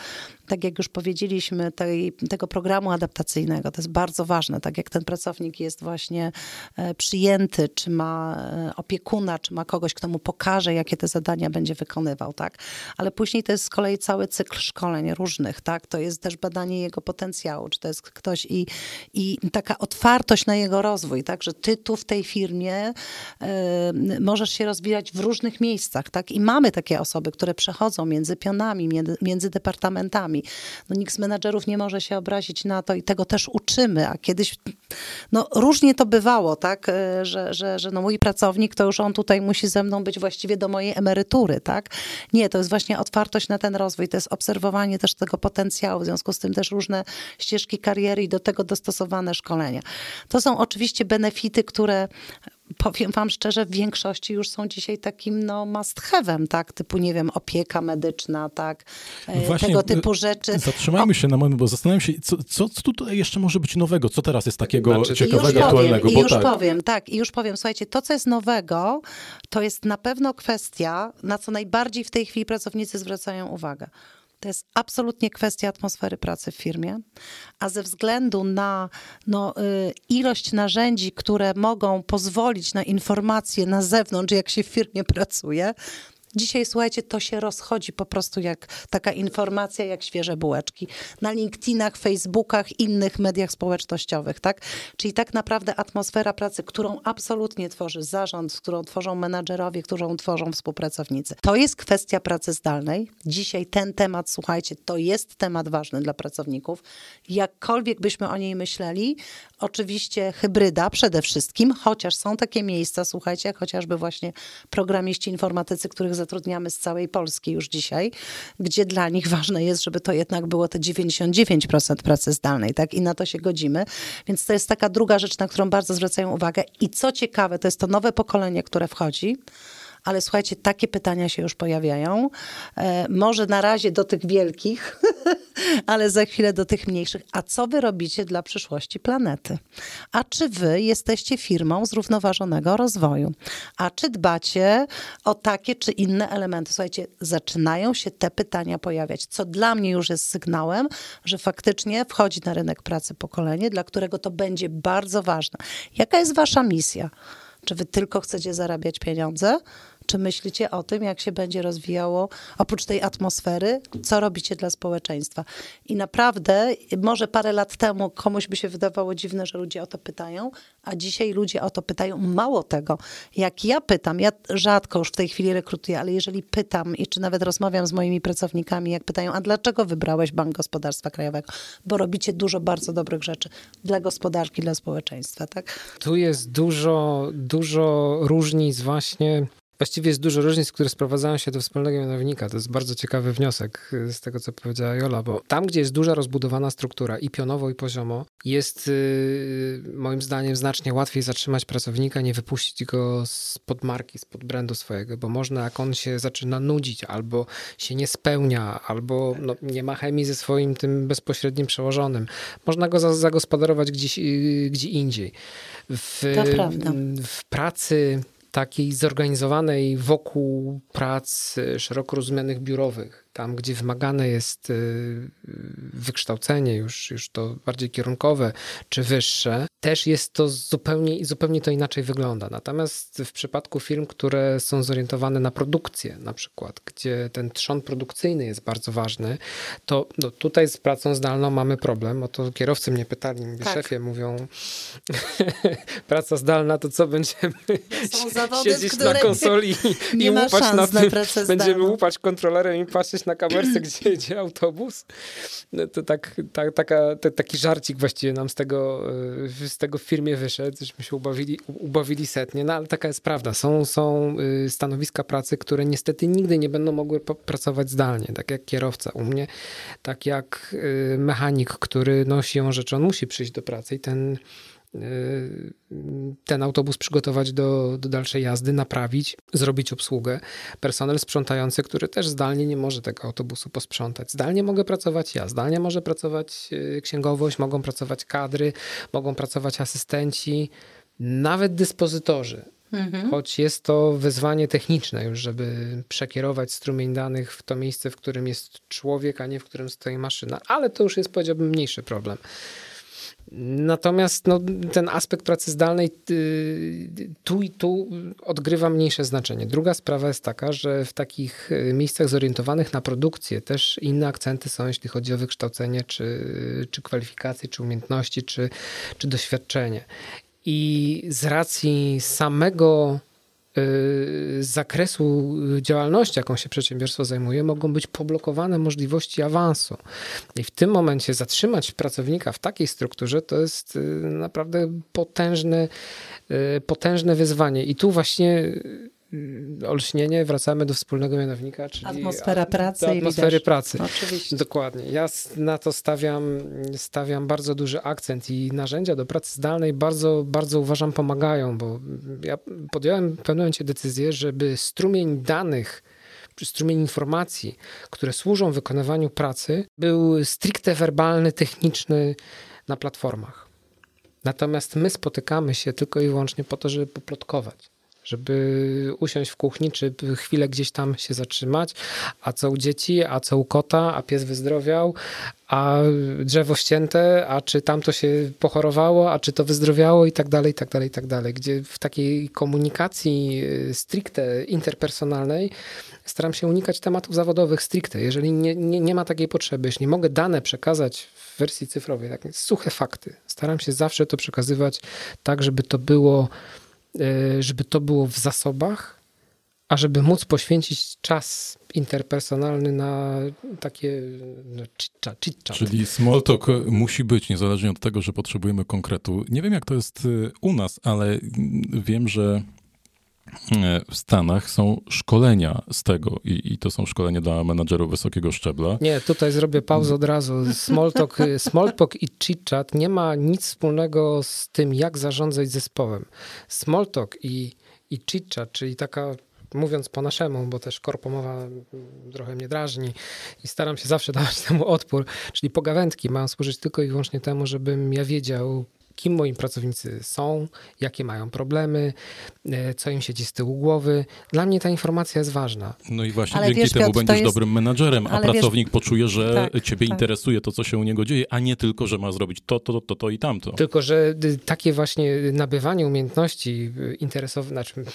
tak jak już powiedzieliśmy, tej, tego programu adaptacyjnego. To jest bardzo ważne, tak jak ten pracownik jest właśnie e, przyjęty, czy ma e, opiekuna, czy ma kogoś, kto mu pokaże, jakie te zadania będzie wykonywał, tak? Ale później to jest z kolei cały cykl szkoleń różnych, tak? To jest też badanie jego potencjału, czy to jest ktoś i, i taka otwartość na jego rozwój, tak, że ty tu w tej firmie y, możesz się rozwijać w różnych miejscach, tak, i mamy takie osoby, które przechodzą między pionami, między, między departamentami. No nikt z menadżerów nie może się obrazić na to i tego też uczymy, a kiedyś, no różnie to bywało, tak, e, że, że, że no mój pracownik, to już on tutaj musi ze mną być właściwie do mojej emerytury, tak. Nie, to jest właśnie otwartość na ten rozwój, to jest obserwowanie też tego potencjału, w związku z tym też różne ścieżki kariery i do tego dostosowane szkolenia. To są oczywiście benefity, które powiem wam szczerze, w większości już są dzisiaj takim no must have'em, tak? Typu, nie wiem, opieka medyczna, tak? No właśnie, tego typu rzeczy. Zatrzymajmy o... się na moment, bo zastanawiam się, co, co, co tutaj jeszcze może być nowego? Co teraz jest takiego znaczy, ciekawego, już aktualnego? Powiem, I już tak. powiem, tak, i już powiem. Słuchajcie, to, co jest nowego, to jest na pewno kwestia, na co najbardziej w tej chwili pracownicy zwracają uwagę to jest absolutnie kwestia atmosfery pracy w firmie, a ze względu na no, y, ilość narzędzi, które mogą pozwolić na informacje na zewnątrz, jak się w firmie pracuje, Dzisiaj, słuchajcie, to się rozchodzi po prostu jak taka informacja, jak świeże bułeczki. Na LinkedInach, Facebookach, innych mediach społecznościowych, tak? Czyli tak naprawdę atmosfera pracy, którą absolutnie tworzy zarząd, którą tworzą menadżerowie, którą tworzą współpracownicy. To jest kwestia pracy zdalnej. Dzisiaj ten temat, słuchajcie, to jest temat ważny dla pracowników. Jakkolwiek byśmy o niej myśleli, oczywiście hybryda przede wszystkim, chociaż są takie miejsca, słuchajcie, jak chociażby właśnie programiści informatycy, których zatrudniamy z całej Polski już dzisiaj, gdzie dla nich ważne jest, żeby to jednak było te 99% pracy zdalnej, tak? I na to się godzimy. Więc to jest taka druga rzecz, na którą bardzo zwracają uwagę. I co ciekawe, to jest to nowe pokolenie, które wchodzi ale słuchajcie, takie pytania się już pojawiają. E, może na razie do tych wielkich, ale za chwilę do tych mniejszych. A co wy robicie dla przyszłości planety? A czy wy jesteście firmą zrównoważonego rozwoju? A czy dbacie o takie czy inne elementy? Słuchajcie, zaczynają się te pytania pojawiać, co dla mnie już jest sygnałem, że faktycznie wchodzi na rynek pracy pokolenie, dla którego to będzie bardzo ważne. Jaka jest wasza misja? Czy wy tylko chcecie zarabiać pieniądze? Czy myślicie o tym, jak się będzie rozwijało, oprócz tej atmosfery, co robicie dla społeczeństwa? I naprawdę, może parę lat temu komuś by się wydawało dziwne, że ludzie o to pytają, a dzisiaj ludzie o to pytają. Mało tego, jak ja pytam, ja rzadko już w tej chwili rekrutuję, ale jeżeli pytam i czy nawet rozmawiam z moimi pracownikami, jak pytają, a dlaczego wybrałeś Bank Gospodarstwa Krajowego? Bo robicie dużo bardzo dobrych rzeczy dla gospodarki, dla społeczeństwa, tak? Tu jest dużo, dużo różnic właśnie Właściwie jest dużo różnic, które sprowadzają się do wspólnego mianownika. To jest bardzo ciekawy wniosek y, z tego, co powiedziała Jola, bo tam, gdzie jest duża rozbudowana struktura i pionowo, i poziomo, jest yy, moim zdaniem znacznie łatwiej zatrzymać pracownika, nie wypuścić go spod marki, spod brandu swojego, bo można, jak on się zaczyna nudzić, albo się nie spełnia, albo no, nie ma chemii ze swoim tym bezpośrednim przełożonym, można go zagospodarować gdzieś, yy, gdzie indziej. W, w pracy takiej zorganizowanej wokół prac szeroko rozumianych biurowych, tam, gdzie wymagane jest y, wykształcenie już, już to bardziej kierunkowe czy wyższe, też jest to zupełnie, zupełnie to inaczej wygląda. Natomiast w przypadku firm, które są zorientowane na produkcję na przykład, gdzie ten trzon produkcyjny jest bardzo ważny, to no, tutaj z pracą zdalną mamy problem. O to kierowcy mnie pytali, mówię, tak. szefie, mówią praca zdalna, to co będziemy siedzieć na konsoli i łupać na, tym, będziemy łupać kontrolerem i patrzeć na kamerce, gdzie jedzie autobus. No to tak, tak, taka, to, taki żarcik właściwie nam z tego, e, z tego w firmie wyszedł, żeśmy się ubawili, ubawili setnie, no ale taka jest prawda. Są, są y, stanowiska pracy, które niestety nigdy nie będą mogły pracować zdalnie, tak jak kierowca u mnie, tak jak y, mechanik, który no siłą rzeczy, on musi przyjść do pracy i ten Y, ten autobus przygotować do, do dalszej jazdy, naprawić, zrobić obsługę. Personel sprzątający, który też zdalnie nie może tego autobusu posprzątać. Zdalnie mogę pracować ja, zdalnie może pracować y, księgowość, mogą pracować kadry, mogą pracować asystenci, nawet dyspozytorzy. Mhm. Choć jest to wyzwanie techniczne już, żeby przekierować strumień danych w to miejsce, w którym jest człowiek, a nie w którym stoi maszyna. Ale to już jest, powiedziałbym, mniejszy problem. Natomiast no, ten aspekt pracy zdalnej y, tu i tu odgrywa mniejsze znaczenie. Druga sprawa jest taka, że w takich y, miejscach zorientowanych na produkcję też inne akcenty są, jeśli chodzi o wykształcenie, czy, czy kwalifikacje, czy umiejętności, czy, czy doświadczenie. I z racji samego z zakresu działalności, jaką się przedsiębiorstwo zajmuje, mogą być poblokowane możliwości awansu. I w tym momencie zatrzymać pracownika w takiej strukturze to jest y, naprawdę potężne, y, potężne wyzwanie. I tu właśnie Y, olśnienie, wracamy do wspólnego mianownika, czyli atmosfera pracy. Atmosfery pracy. Oczywiście. Dokładnie. Ja na to stawiam, stawiam bardzo duży akcent i narzędzia do pracy zdalnej bardzo, bardzo uważam pomagają, bo ja podjąłem w pewnym momencie decyzję, żeby strumień danych, czy strumień informacji, które służą wykonywaniu pracy, był stricte werbalny, techniczny na platformach. Natomiast my spotykamy się tylko i wyłącznie po to, żeby poplotkować żeby usiąść w kuchni, czy chwilę gdzieś tam się zatrzymać, a co u dzieci, a co u kota, a pies wyzdrowiał, a drzewo ścięte, a czy tamto się pochorowało, a czy to wyzdrowiało i tak dalej, i tak dalej, i tak dalej. Gdzie w takiej komunikacji y, stricte interpersonalnej staram się unikać tematów zawodowych stricte. Jeżeli nie, nie, nie ma takiej potrzeby, jeśli nie mogę dane przekazać w wersji cyfrowej, tak suche fakty, staram się zawsze to przekazywać tak, żeby to było żeby to było w zasobach, a żeby móc poświęcić czas interpersonalny na takie no, chit-chat. Czyli small talk musi być, niezależnie od tego, że potrzebujemy konkretu. Nie wiem, jak to jest e, u nas, ale wiem, że e, w Stanach są szkolenia z tego i, i, to są szkolenia dla menadżerów wysokiego szczebla. Nie, tutaj zrobię pauzę od razu. Smalltalk, smalltalk i chit-chat nie ma nic wspólnego z tym, jak zarządzać zespołem. Smalltalk i, i chit-chat, czyli taka mówiąc po naszemu, bo też korpomowa trochę mnie drażni i staram się zawsze dawać temu odpór, czyli pogawędki mają służyć tylko i wyłącznie temu, żebym ja wiedział, kim moi pracownicy są, jakie mają problemy, e, co im siedzi z tyłu głowy. Dla mnie ta informacja jest ważna. No i właśnie ale dzięki wiesz, temu Piotr, będziesz jest... dobrym menadżerem, a pracownik wiesz... poczuje, że tak, ciebie tak. interesuje to, co się u niego dzieje, a nie tylko, że ma zrobić to, to, to, to i tamto. Tylko, że takie właśnie nabywanie umiejętności interesowe, znaczy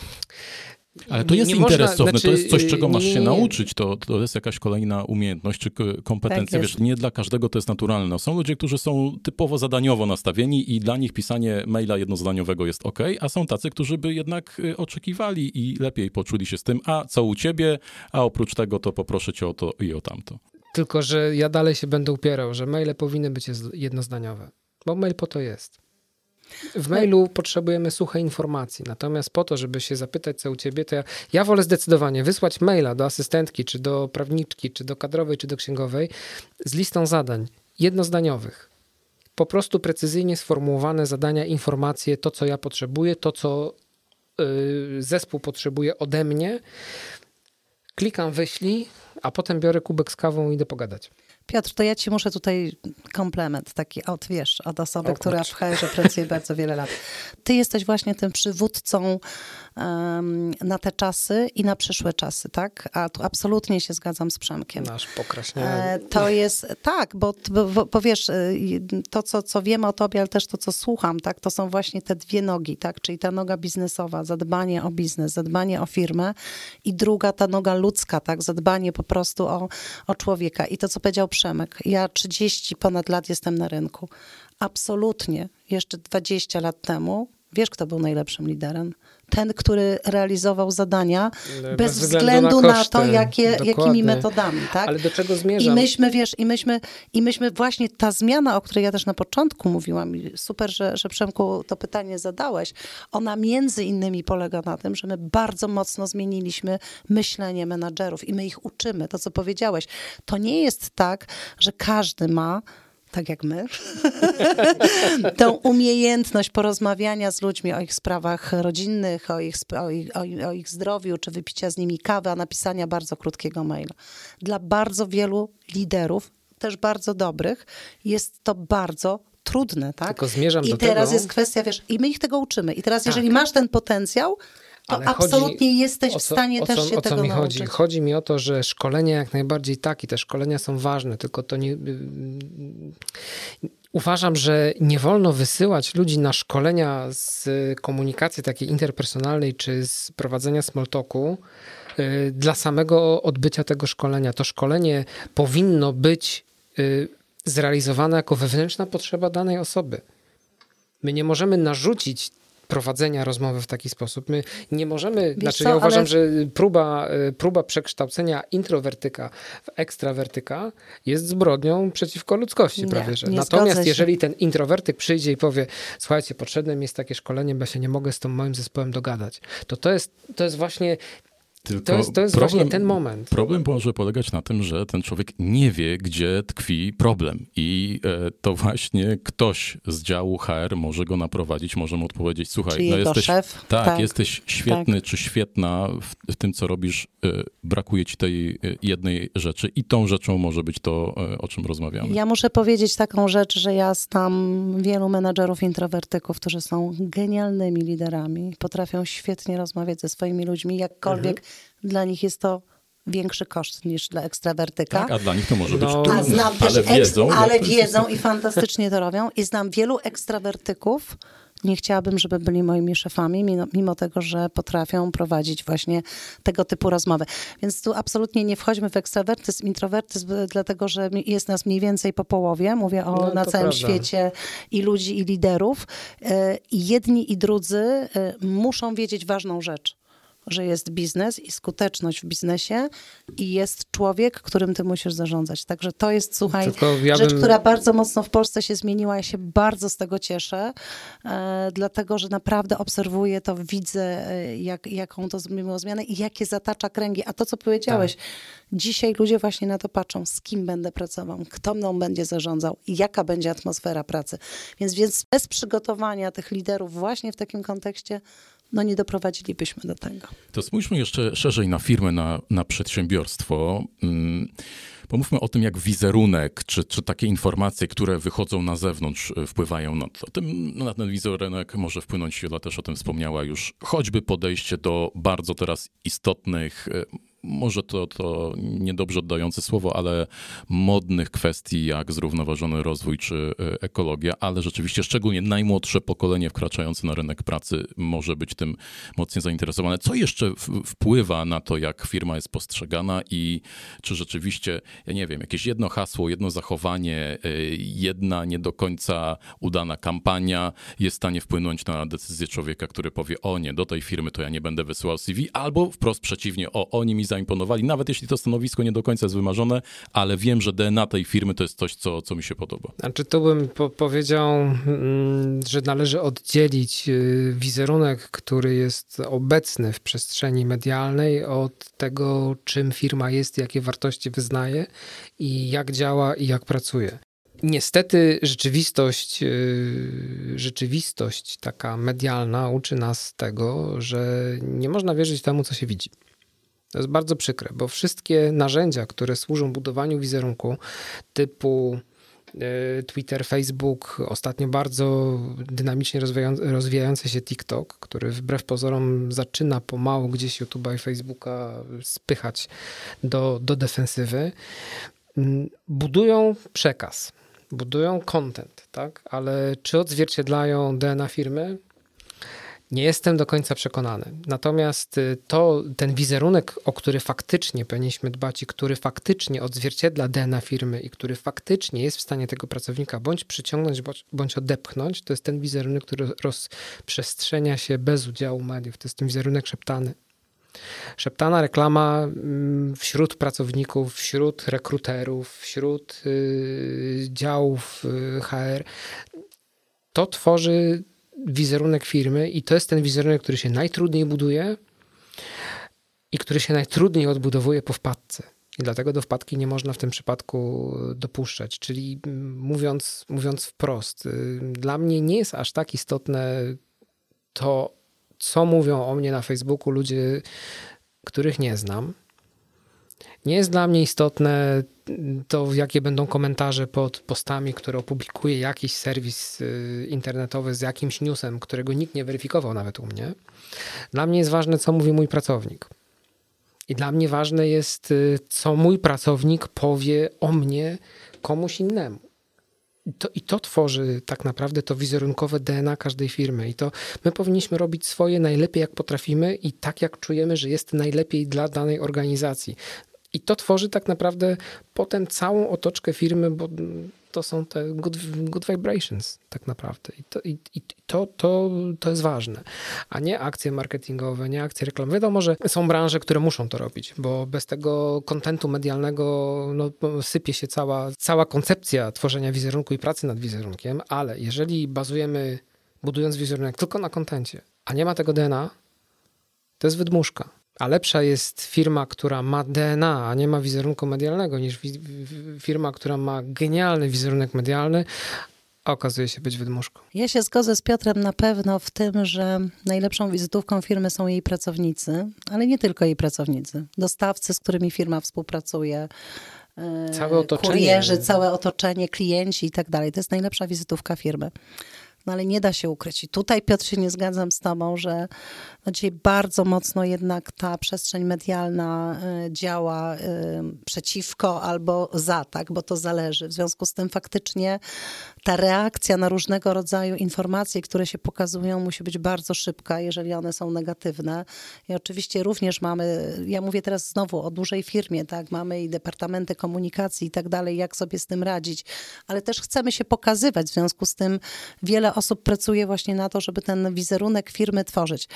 ale to jest interesowne, znaczy, to jest coś, czego masz nie, się nauczyć, to, to jest jakaś kolejna umiejętność czy kompetencja. Tak Wiesz, nie dla każdego to jest naturalne. Są ludzie, którzy są typowo zadaniowo nastawieni i dla nich pisanie maila jednozdaniowego jest ok, a są tacy, którzy by jednak y, oczekiwali i lepiej poczuli się z tym, a co u ciebie, a oprócz tego to poproszę cię o to i o tamto. Tylko, że ja dalej się będę upierał, że maile powinny być jednozdaniowe, bo mail po to jest. W mailu potrzebujemy suchej informacji, natomiast po to, żeby się zapytać, co u ciebie, to ja, ja wolę zdecydowanie wysłać maila do asystentki, czy do prawniczki, czy do kadrowej, czy do księgowej z listą zadań jednozdaniowych. Po prostu precyzyjnie sformułowane zadania, informacje, to co ja potrzebuję, to co yy, zespół potrzebuje ode mnie. Klikam wyślij, a potem biorę kubek z kawą i idę pogadać. Piotr, to ja ci muszę tutaj komplement taki od, wiesz, od osoby, która w HR pracuje bardzo wiele lat. Ty jesteś właśnie tym przywódcą na te czasy i na przyszłe czasy, tak? A tu absolutnie się zgadzam z Przemkiem. Nasz. E, to jest, tak, bo, bo, bo wiesz, y, to co, co wiemy o tobie, ale też to co słucham, tak? To są właśnie te dwie nogi, tak? Czyli ta noga biznesowa, zadbanie o biznes, zadbanie o firmę i druga ta noga ludzka, tak? Zadbanie po prostu o, o człowieka. I to co powiedział Przemek, ja 30 ponad lat jestem na rynku. Absolutnie, jeszcze 20 lat temu, wiesz kto był najlepszym liderem? ten, który realizował zadania bez, bez względu, na, na, to, jakie, jakimi metodami. Tak? Ale do czego zmierzam? I myśmy, wiesz, i myśmy, i myśmy właśnie ta zmiana, o której ja też na początku mówiłam, super, że, że Przemku to pytanie zadałeś, ona między innymi polega na tym, że my bardzo mocno zmieniliśmy myślenie menadżerów i my ich uczymy. To, co powiedziałeś, to nie jest tak, że każdy ma tak jak my, tą umiejętność porozmawiania z ludźmi o ich sprawach rodzinnych, o ich, o, ich, o, ich zdrowiu, czy wypicia z nimi kawy, a napisania bardzo krótkiego maila. Dla bardzo wielu liderów, też bardzo dobrych, jest to bardzo trudne, tak? Tylko zmierzam I do teraz tego... jest kwestia, wiesz, i my ich tego uczymy. I teraz, tak. jeżeli masz ten potencjał, to Ale absolutnie jesteś co, w stanie też się o tego co mi nauczyć. Chodzi? chodzi mi o to, że szkolenia jak najbardziej tak i te szkolenia są ważne, tylko to nie... Uważam, że nie wolno wysyłać ludzi na szkolenia z komunikacji takiej interpersonalnej czy z prowadzenia smalltalku y, dla samego odbycia tego szkolenia. To szkolenie powinno być y, zrealizowane jako wewnętrzna potrzeba danej osoby. My nie możemy narzucić prowadzenia rozmowy w taki sposób. My nie możemy, Wiesz znaczy co, ja uważam, ale... że próba, y, próba przekształcenia introwertyka w ekstrawertyka jest zbrodnią przeciwko ludzkości nie, prawie, że. Natomiast jeżeli ten introwertyk przyjdzie i powie, słuchajcie, potrzebne mi jest takie szkolenie, bo ja się nie mogę z tym moim zespołem dogadać, to to jest, to jest właśnie tylko to jest, to jest problem, właśnie ten moment. Problem może polegać na tym, że ten człowiek nie wie, gdzie tkwi problem. I e, to właśnie ktoś z działu HR może go naprowadzić, może mu odpowiedzieć, słuchaj, Czyli no jesteś, szef? Tak, tak, jesteś świetny tak. czy świetna w, w, tym, co robisz. E, brakuje ci tej e, jednej rzeczy i tą rzeczą może być to, e, o czym rozmawiamy. Ja muszę powiedzieć taką rzecz, że ja znam wielu menadżerów introwertyków, którzy są genialnymi liderami, potrafią świetnie rozmawiać ze swoimi ludźmi, jakkolwiek mhm dla nich jest to większy koszt niż dla ekstrawertyka. Tak, a dla nich to może być no, trudne, znam ale wiedzą. Ale wiedzą i fantastycznie to robią. I znam wielu ekstrawertyków, nie chciałabym, żeby byli moimi szefami, mimo, mimo, tego, że potrafią prowadzić właśnie tego typu rozmowy. Więc tu absolutnie nie wchodźmy w ekstrawertyzm, introwertyzm, dlatego że jest nas mniej więcej po połowie, mówię o no, na całym prawda. świecie i ludzi, i liderów. E, I jedni i drudzy e, muszą wiedzieć ważną rzecz że jest biznes i skuteczność w biznesie i jest człowiek, którym ty musisz zarządzać. Także to jest, słuchaj, ja rzecz, bym... która bardzo mocno w Polsce się zmieniła. Ja się bardzo z tego cieszę, e, dlatego, że naprawdę obserwuję to, widzę, e, jak, jaką to zmieniło zmianę i jakie zatacza kręgi. A to, co powiedziałeś, tak. dzisiaj ludzie właśnie na to patrzą, z kim będę pracował, kto mną będzie zarządzał i jaka będzie atmosfera pracy. Więc, więc bez przygotowania tych liderów właśnie w takim kontekście no nie doprowadzilibyśmy do tego. To spójrzmy jeszcze szerzej na firmę, na, na przedsiębiorstwo. Mm, pomówmy o tym, jak wizerunek, czy, czy takie informacje, które wychodzą na zewnątrz, e, wpływają na to. Tym, na ten wizerunek może wpłynąć, Jola też o tym wspomniała już, choćby podejście do bardzo teraz istotnych e, może to, to niedobrze oddające słowo, ale modnych kwestii jak zrównoważony rozwój czy e, ekologia, ale rzeczywiście szczególnie najmłodsze pokolenie wkraczające na rynek pracy może być tym mocniej zainteresowane. Co jeszcze wpływa na to, jak firma jest postrzegana i czy rzeczywiście, ja nie wiem, jakieś jedno hasło, jedno zachowanie, e, jedna nie do końca udana kampania jest w stanie wpłynąć na decyzję człowieka, który powie, o nie, do tej firmy to ja nie będę wysyłał CV, albo wprost przeciwnie, o, oni mi zaimponowali, nawet jeśli to stanowisko nie do końca jest wymarzone, ale wiem, że DNA tej firmy to jest coś, co, co mi się podoba. Znaczy tu bym po powiedział, mm, że należy oddzielić y, wizerunek, który jest obecny w przestrzeni medialnej od tego, czym firma jest, jakie wartości wyznaje i jak działa i jak pracuje. Niestety rzeczywistość, y, rzeczywistość taka medialna uczy nas tego, że nie można wierzyć temu, co się widzi. To jest bardzo przykre, bo wszystkie narzędzia, które służą budowaniu wizerunku typu e, Twitter, Facebook, ostatnio bardzo dynamicznie rozwijający się TikTok, który wbrew pozorom zaczyna pomału gdzieś YouTube'a i Facebooka spychać do, do defensywy, budują przekaz, budują content, tak? ale czy odzwierciedlają DNA firmy? Nie jestem do końca przekonany. Natomiast y, to, ten wizerunek, o który faktycznie powinniśmy dbać i który faktycznie odzwierciedla DNA firmy i który faktycznie jest w stanie tego pracownika bądź przyciągnąć, bądź, bądź odepchnąć, to jest ten wizerunek, który rozprzestrzenia się bez udziału mediów. To jest ten wizerunek szeptany. Szeptana reklama mm, wśród pracowników, wśród rekruterów, wśród y, działów y, HR. To tworzy wizerunek firmy i to jest ten wizerunek, który się najtrudniej buduje i który się najtrudniej odbudowuje po wpadce. I dlatego do wpadki nie można w tym przypadku dopuszczać. Czyli mm, mówiąc, mówiąc wprost, y, dla mnie nie jest aż tak istotne to, co mówią o mnie na Facebooku ludzie, których nie znam. Nie jest dla mnie istotne to, jakie będą komentarze pod postami, które opublikuje jakiś serwis y, internetowy z jakimś newsem, którego nikt nie weryfikował nawet u mnie. Dla mnie jest ważne, co mówi mój pracownik. I dla mnie ważne jest, y, co mój pracownik powie o mnie komuś innemu. I to, I to tworzy tak naprawdę to wizerunkowe DNA każdej firmy. I to my powinniśmy robić swoje najlepiej, jak potrafimy i tak, jak czujemy, że jest najlepiej dla danej organizacji. I to tworzy tak naprawdę potem całą otoczkę firmy, bo to są te good, good vibrations tak naprawdę. I, to, i, i to, to, to jest ważne. A nie akcje marketingowe, nie akcje reklamowe. Wiadomo, że są branże, które muszą to robić, bo bez tego kontentu medialnego no, sypie się cała, cała koncepcja tworzenia wizerunku i pracy nad wizerunkiem, ale jeżeli bazujemy, budując wizerunek tylko na kontencie, a nie ma tego DNA, to jest wydmuszka. A lepsza jest firma, która ma DNA, a nie ma wizerunku medialnego, niż firma, która ma genialny wizerunek medialny, a okazuje się być wydmuszką. Ja się zgodzę z Piotrem na pewno w tym, że najlepszą wizytówką firmy są jej pracownicy, ale nie tylko jej pracownicy. Dostawcy, z którymi firma współpracuje, e, całe otoczenie. kurierzy, całe otoczenie, klienci i tak dalej. To jest najlepsza wizytówka firmy no ale nie da się ukryć. I tutaj, Piotr, się nie zgadzam z tobą, że no dzisiaj bardzo mocno jednak ta przestrzeń medialna y, działa y, przeciwko albo za, tak, bo to zależy. W związku z tym faktycznie ta reakcja na różnego rodzaju informacje, które się pokazują, musi być bardzo szybka, jeżeli one są negatywne. I oczywiście również mamy, ja mówię teraz znowu o dużej firmie, tak, mamy i departamenty komunikacji i tak dalej, jak sobie z tym radzić, ale też chcemy się pokazywać, w związku z tym wiele osób pracuje właśnie na to, żeby ten wizerunek firmy tworzyć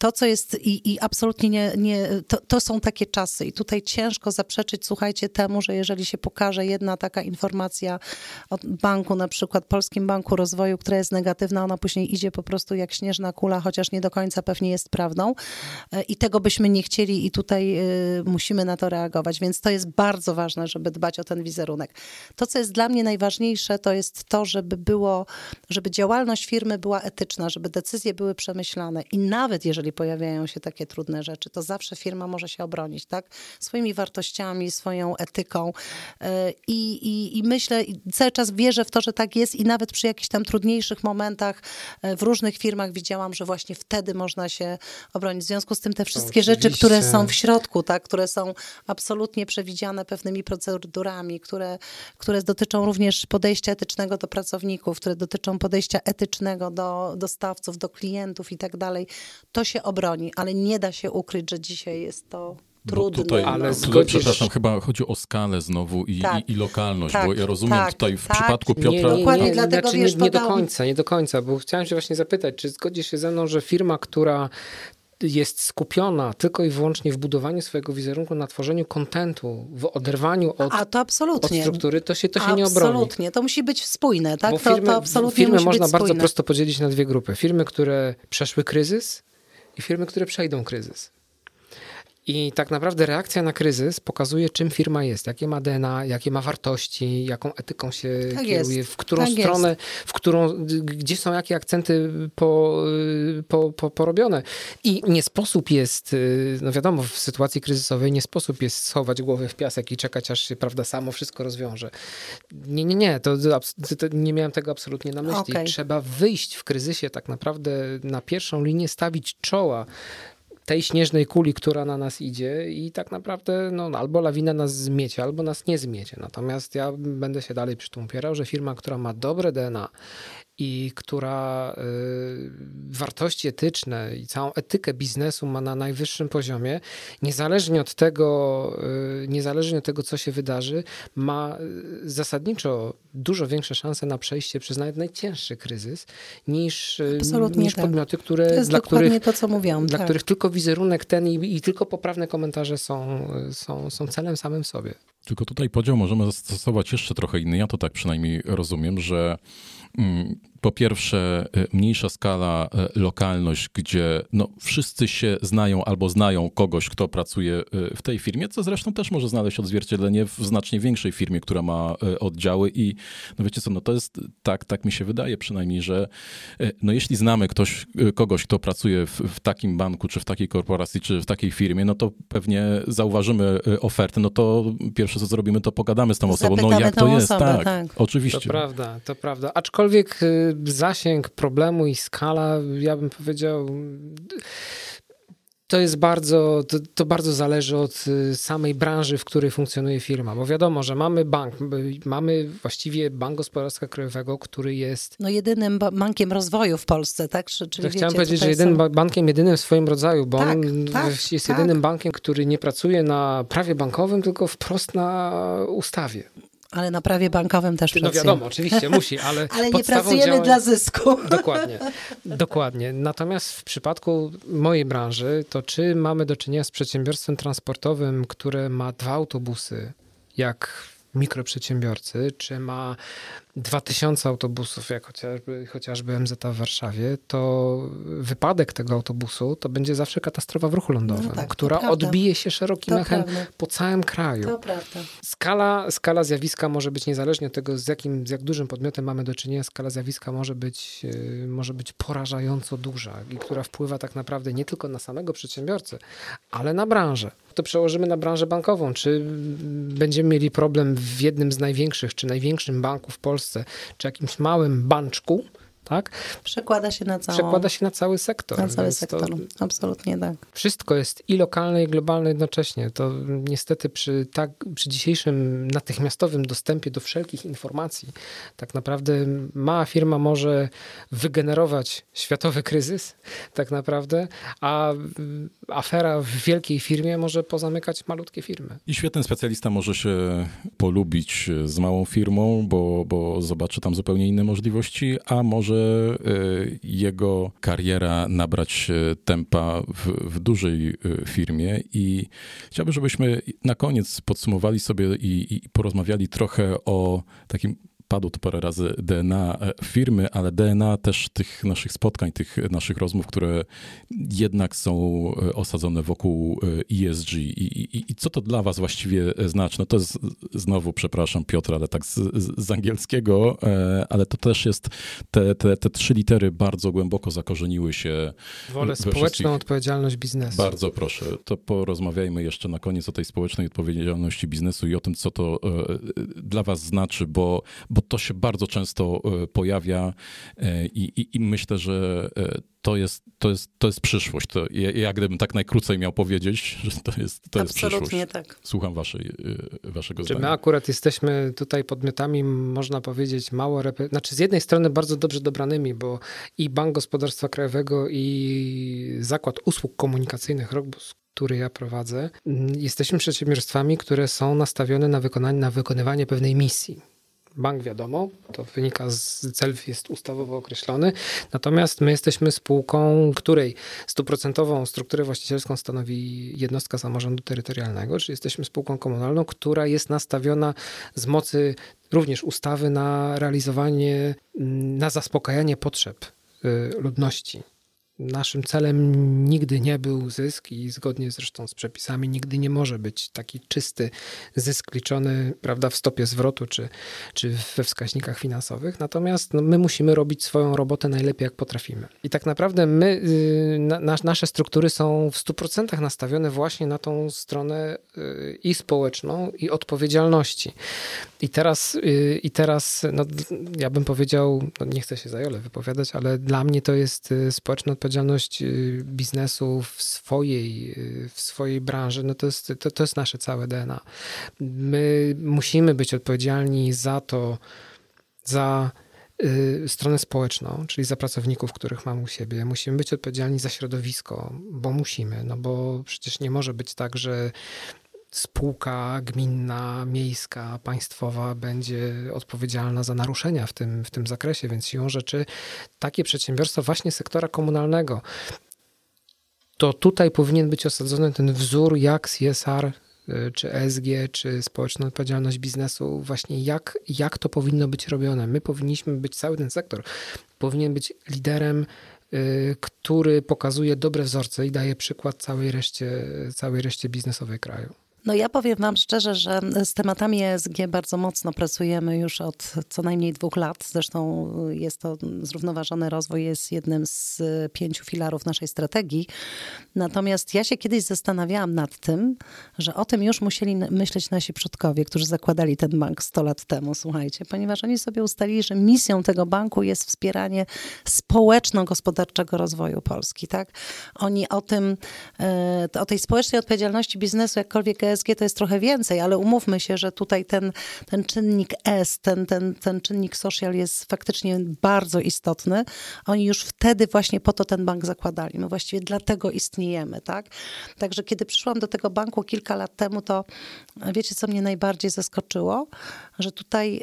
to, co jest i, i absolutnie nie, nie to, to, są takie czasy i tutaj ciężko zaprzeczyć, słuchajcie, temu, że jeżeli się pokaże jedna taka informacja od banku, na przykład Polskim Banku Rozwoju, która jest negatywna, ona później idzie po prostu jak śnieżna kula, chociaż nie do końca pewnie jest prawdą e, i tego byśmy nie chcieli i tutaj y, musimy na to reagować, więc to jest bardzo ważne, żeby dbać o ten wizerunek. To, co jest dla mnie najważniejsze, to jest to, żeby było, żeby działalność firmy była etyczna, żeby decyzje były przemyślane i nawet jeżeli jeżeli pojawiają się takie trudne rzeczy, to zawsze firma może się obronić, tak? Swoimi wartościami, swoją etyką. E, I, i, i myślę, cały czas wierzę w to, że tak jest i nawet przy jakichś tam trudniejszych momentach e, w różnych firmach widziałam, że właśnie wtedy można się obronić. W związku z tym te wszystkie Oczywiście. rzeczy, które są w środku, tak? które są absolutnie przewidziane pewnymi procedurami, które, które dotyczą również podejścia etycznego do pracowników, które dotyczą podejścia etycznego do dostawców, do klientów i tak dalej, to się obroni, ale nie da się ukryć, że dzisiaj jest to trudne. Tutaj, ale zgodzisz... Przepraszam, chyba chodzi o skalę znowu i, tak, i, i lokalność, tak, bo ja rozumiem tak, tutaj w tak. przypadku Piotra... Nie, nie, nie, nie, dlatego, znaczy, wiesz, nie, nie do końca, nie do końca, bo chciałem się właśnie zapytać, czy zgodzisz się ze mną, że firma, która jest skupiona tylko i wyłącznie w budowaniu swojego wizerunku, na tworzeniu kontentu, w oderwaniu od, A, to absolutnie. od struktury, to się, to się nie obroni. Absolutnie, to musi być spójne, tak? Bo firmy, to, to absolutnie firmy można bardzo prosto podzielić na dwie grupy. Firmy, które przeszły kryzys i firmy, które przejdą kryzys. I tak naprawdę reakcja na kryzys pokazuje, czym firma jest, jakie ma DNA, jakie ma wartości, jaką etyką się Tak kieruje, jest. w którą Tak stronę, w którą, gdzie są jakie akcenty po, po, po, porobione. I nie sposób jest, y, no wiadomo, w sytuacji kryzysowej nie sposób jest schować głowę w piasek i czekać, aż się, prawda, samo wszystko rozwiąże. Nie, nie, nie, to, to, nie miałem tego absolutnie na myśli. Okej. Trzeba wyjść w kryzysie tak naprawdę na pierwszą linię, stawić czoła tej śnieżnej kuli, która na nas idzie i tak naprawdę no, albo lawina nas zmiecie, albo nas nie zmiecie. Natomiast ja będę się dalej przy tym upierał, że firma, która ma dobre DNA i która y, wartości etyczne i całą etykę biznesu ma na najwyższym poziomie, niezależnie od tego, y, niezależnie od tego, co się wydarzy, ma y, zasadniczo dużo większe szanse na przejście przez nawet najcięższy kryzys niż, Absolutnie niż tak. podmioty, To które, jest dla których to, co mówiłam. dla tak. których tylko wizerunek ten i, i tylko poprawne komentarze są, są, są celem samym w sobie. Tylko tutaj podział możemy zastosować jeszcze trochę inny. Ja to tak przynajmniej rozumiem, że mm, po pierwsze e, mniejsza skala, e, lokalność, gdzie no, wszyscy się znają albo znają kogoś, kto pracuje e, w tej firmie, co zresztą też może znaleźć odzwierciedlenie w znacznie większej firmie, która ma oddziały i no wiecie co, no to jest tak, tak mi się wydaje przynajmniej, że no jeśli znamy ktoś, kogoś, kto pracuje w, w takim banku, czy w takiej korporacji, czy w takiej firmie, no to pewnie zauważymy ofertę, no to pierwsze co zrobimy, to pogadamy z tą osobą, no Zapytamy jak tą to jest, osobę, tak, tak. oczywiście. To prawda, to prawda. Aczkolwiek y, zasięg problemu i skala, ja bym powiedział, to jest bardzo, to, to bardzo zależy od y, samej branży, w której funkcjonuje firma. Bo wiadomo, że mamy bank, mamy właściwie Bank Gospodarstwa Krajowego, który jest No jedynym ba- bankiem rozwoju w Polsce, tak? Czy, czyli chciałem wiecie, powiedzieć, że jedynym są- ba- bankiem jedynym w swoim rodzaju, bo Tak, on tak, jest tak. jedynym bankiem, który nie pracuje na prawie bankowym, tylko wprost na ustawie. Ale na prawie bankowym też No pracują. wiadomo, oczywiście musi, ale Ale nie pracujemy działań- dla zysku. Dokładnie, dokładnie. Natomiast w przypadku mojej branży, to czy mamy do czynienia z przedsiębiorstwem transportowym, które ma dwa autobusy, jak mikroprzedsiębiorcy, czy ma 2000 autobusów, jak chociażby, chociażby MZ w Warszawie, to wypadek tego autobusu to będzie zawsze katastrofa w ruchu lądowym, No tak, która odbije się szerokim To echem prawda. po całym kraju. To prawda. Skala, skala zjawiska może być niezależnie od tego, z jakim, z jak dużym podmiotem mamy do czynienia, skala zjawiska może być, yy, może być porażająco duża i która wpływa tak naprawdę nie tylko na samego przedsiębiorcę, ale na branżę. To przełożymy na branżę bankową. Czy będziemy mieli problem w jednym z największych, czy największym banku w Polsce, czy jakimś małym banczku, tak? Przekłada się na całą, Przekłada się na cały sektor. na cały więc to- sektor. Absolutnie tak. wszystko jest i lokalne, i globalne jednocześnie. To niestety przy, tak, przy dzisiejszym natychmiastowym dostępie do wszelkich informacji, tak naprawdę mała firma może wygenerować światowy kryzys, tak naprawdę, a afera w wielkiej firmie może pozamykać malutkie firmy. I świetny specjalista może się polubić z małą firmą, bo, bo zobaczy tam zupełnie inne możliwości, a może y, jego kariera nabrać y, tempa w, w dużej y, firmie. I chciałbym, żebyśmy na koniec podsumowali sobie i, i porozmawiali trochę o takim padło tu parę razy DNA firmy, ale DNA też tych naszych spotkań, tych naszych rozmów, które jednak są e, osadzone wokół e, ESG. I, i, i co to dla was właściwie znaczy? No to jest znowu, przepraszam Piotr, ale tak z, z angielskiego, e, ale to też jest, te, te, te trzy litery bardzo głęboko zakorzeniły się Wolę społeczną wszystkich- odpowiedzialność biznesu. bardzo proszę, to porozmawiajmy jeszcze na koniec o tej społecznej odpowiedzialności biznesu i o tym, co to e, dla was znaczy, bo, bo to się bardzo często e, pojawia e, i, i, i myślę, że e, to jest, to jest, to jest przyszłość. To, ja, ja gdybym tak najkrócej miał powiedzieć, że to jest, to jest przyszłość. Absolutnie tak. Słucham waszej, waszego Czy my zdania. akurat jesteśmy tutaj podmiotami, można powiedzieć, mało, repre- znaczy z jednej strony bardzo dobrze dobranymi, bo i Bank Gospodarstwa Krajowego i Zakład Usług Komunikacyjnych Rogbus, który ja prowadzę, mm, jesteśmy przedsiębiorstwami, które są nastawione na wykonanie, na wykonywanie pewnej misji. Bank wiadomo, to wynika z cel jest ustawowo określony, natomiast my jesteśmy spółką, której stuprocentową strukturę właścicielską stanowi jednostka samorządu terytorialnego, czyli jesteśmy spółką komunalną, która jest nastawiona z mocy również ustawy na realizowanie, na zaspokajanie potrzeb y, ludności Naszym celem nigdy nie był zysk i zgodnie zresztą z przepisami nigdy nie może być taki czysty zysk liczony prawda, w stopie zwrotu czy, czy we wskaźnikach finansowych. Natomiast no, my musimy robić swoją robotę najlepiej jak potrafimy. I tak naprawdę my, y, na, nasze struktury są w 100% nastawione właśnie na tą stronę y, i społeczną, i odpowiedzialności. I teraz, y, i teraz no, ja bym powiedział, no nie chcę się zajole wypowiadać, ale dla mnie to jest społeczna odpowiedzialność biznesu w swojej, w swojej branży. No to, jest, to, to jest nasze całe DNA. My musimy być odpowiedzialni za to, za Y, stronę społeczną, czyli za pracowników, których mam u siebie. Musimy być odpowiedzialni za środowisko, bo musimy, no bo przecież nie może być tak, że spółka gminna, miejska, państwowa będzie odpowiedzialna za naruszenia w tym, w tym zakresie, więc siłą rzeczy takie przedsiębiorstwa właśnie sektora komunalnego, to tutaj powinien być osadzony ten wzór, jak CSR Y, czy ESG, czy społeczna odpowiedzialność biznesu, właśnie jak, jak to powinno być robione. My powinniśmy być, cały ten sektor powinien być liderem, y, który pokazuje dobre wzorce i daje przykład całej reszcie, całej reszcie biznesowej kraju. No ja powiem wam szczerze, że z tematami ESG bardzo mocno pracujemy już od co najmniej dwóch lat. Zresztą jest to zrównoważony rozwój, jest jednym z pięciu filarów naszej strategii. Natomiast ja się kiedyś zastanawiałam nad tym, że o tym już musieli myśleć nasi przodkowie, którzy zakładali ten bank 100 lat temu, słuchajcie, ponieważ oni sobie ustalili, że misją tego banku jest wspieranie społeczno-gospodarczego rozwoju Polski. Tak? Oni o tym, e, o tej społecznej odpowiedzialności biznesu, jakkolwiek ESG to jest trochę więcej, ale umówmy się, że tutaj ten, ten czynnik S, ten, ten, ten czynnik social jest faktycznie bardzo istotny. Oni już wtedy właśnie po to ten bank zakładali. My właściwie dlatego istniejemy, tak? Także kiedy przyszłam do tego banku kilka lat temu, to wiecie, co mnie najbardziej zaskoczyło? Że tutaj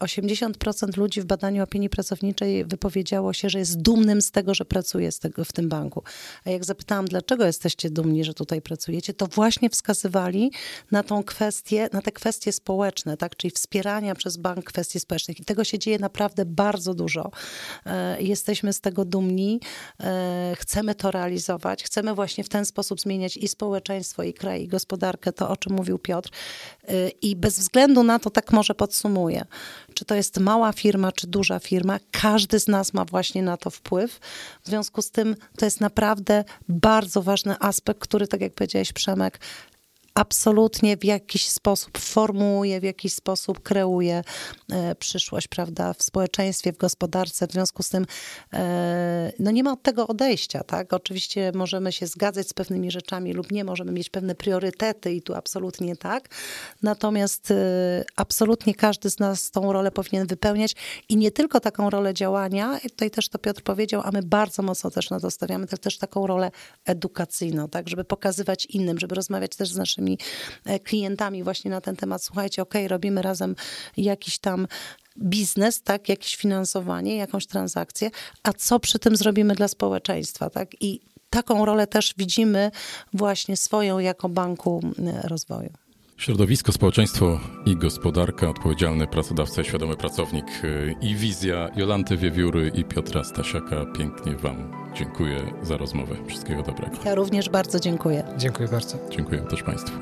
80% y, ludzi w badaniu opinii pracowniczej wypowiedziało się, że jest dumnym z tego, że pracuje w tym banku. A jak zapytałam, dlaczego jesteście dumni, że tutaj pracujecie, to właśnie wskazywali, na tą kwestię, na te kwestie społeczne, tak, czyli wspierania przez bank kwestii społecznych. I tego się dzieje naprawdę bardzo dużo. E, jesteśmy z tego dumni, e, chcemy to realizować, chcemy właśnie w ten sposób zmieniać i społeczeństwo, i kraj, i gospodarkę, to o czym mówił Piotr. E, I bez względu na to, tak może podsumuję, czy to jest mała firma, czy duża firma, każdy z nas ma właśnie na to wpływ. W związku z tym to jest naprawdę bardzo ważny aspekt, który, tak jak powiedziałeś, Przemek, absolutnie w jakiś sposób formułuje, w jakiś sposób kreuje e, przyszłość, prawda, w społeczeństwie, w gospodarce. W związku z tym e, no nie ma od tego odejścia, tak? Oczywiście możemy się zgadzać z pewnymi rzeczami lub nie, możemy mieć pewne priorytety i tu absolutnie tak. Natomiast e, absolutnie każdy z nas tą rolę powinien wypełniać i nie tylko taką rolę działania, tutaj też to Piotr powiedział, a my bardzo mocno też na to stawiamy, też taką rolę edukacyjną, tak, żeby pokazywać innym, żeby rozmawiać też z naszymi naszymi e, klientami właśnie na ten temat. Słuchajcie, ok, robimy razem jakiś tam biznes, tak, jakieś finansowanie, jakąś transakcję, a co przy tym zrobimy dla społeczeństwa, tak? I taką rolę też widzimy właśnie swoją jako Banku Rozwoju. Środowisko, społeczeństwo i gospodarka, odpowiedzialny pracodawca, świadomy pracownik y, i wizja Jolanty Wiewióry i Piotra Stasiaka. Pięknie Wam dziękuję za rozmowę. Wszystkiego dobrego. Ja również bardzo dziękuję. Dziękuję bardzo. Dziękuję też Państwu.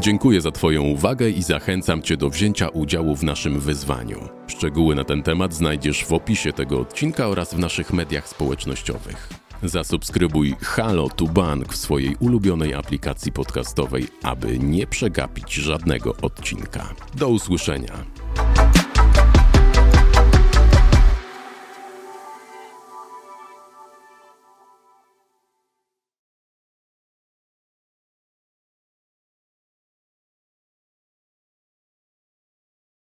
Dziękuję za Twoją uwagę i zachęcam Cię do wzięcia udziału w naszym wyzwaniu. Szczegóły na ten temat znajdziesz w opisie tego odcinka oraz w naszych mediach społecznościowych. Zasubskrybuj Halo to Bank w swojej ulubionej aplikacji podcastowej, aby nie przegapić żadnego odcinka. Do usłyszenia.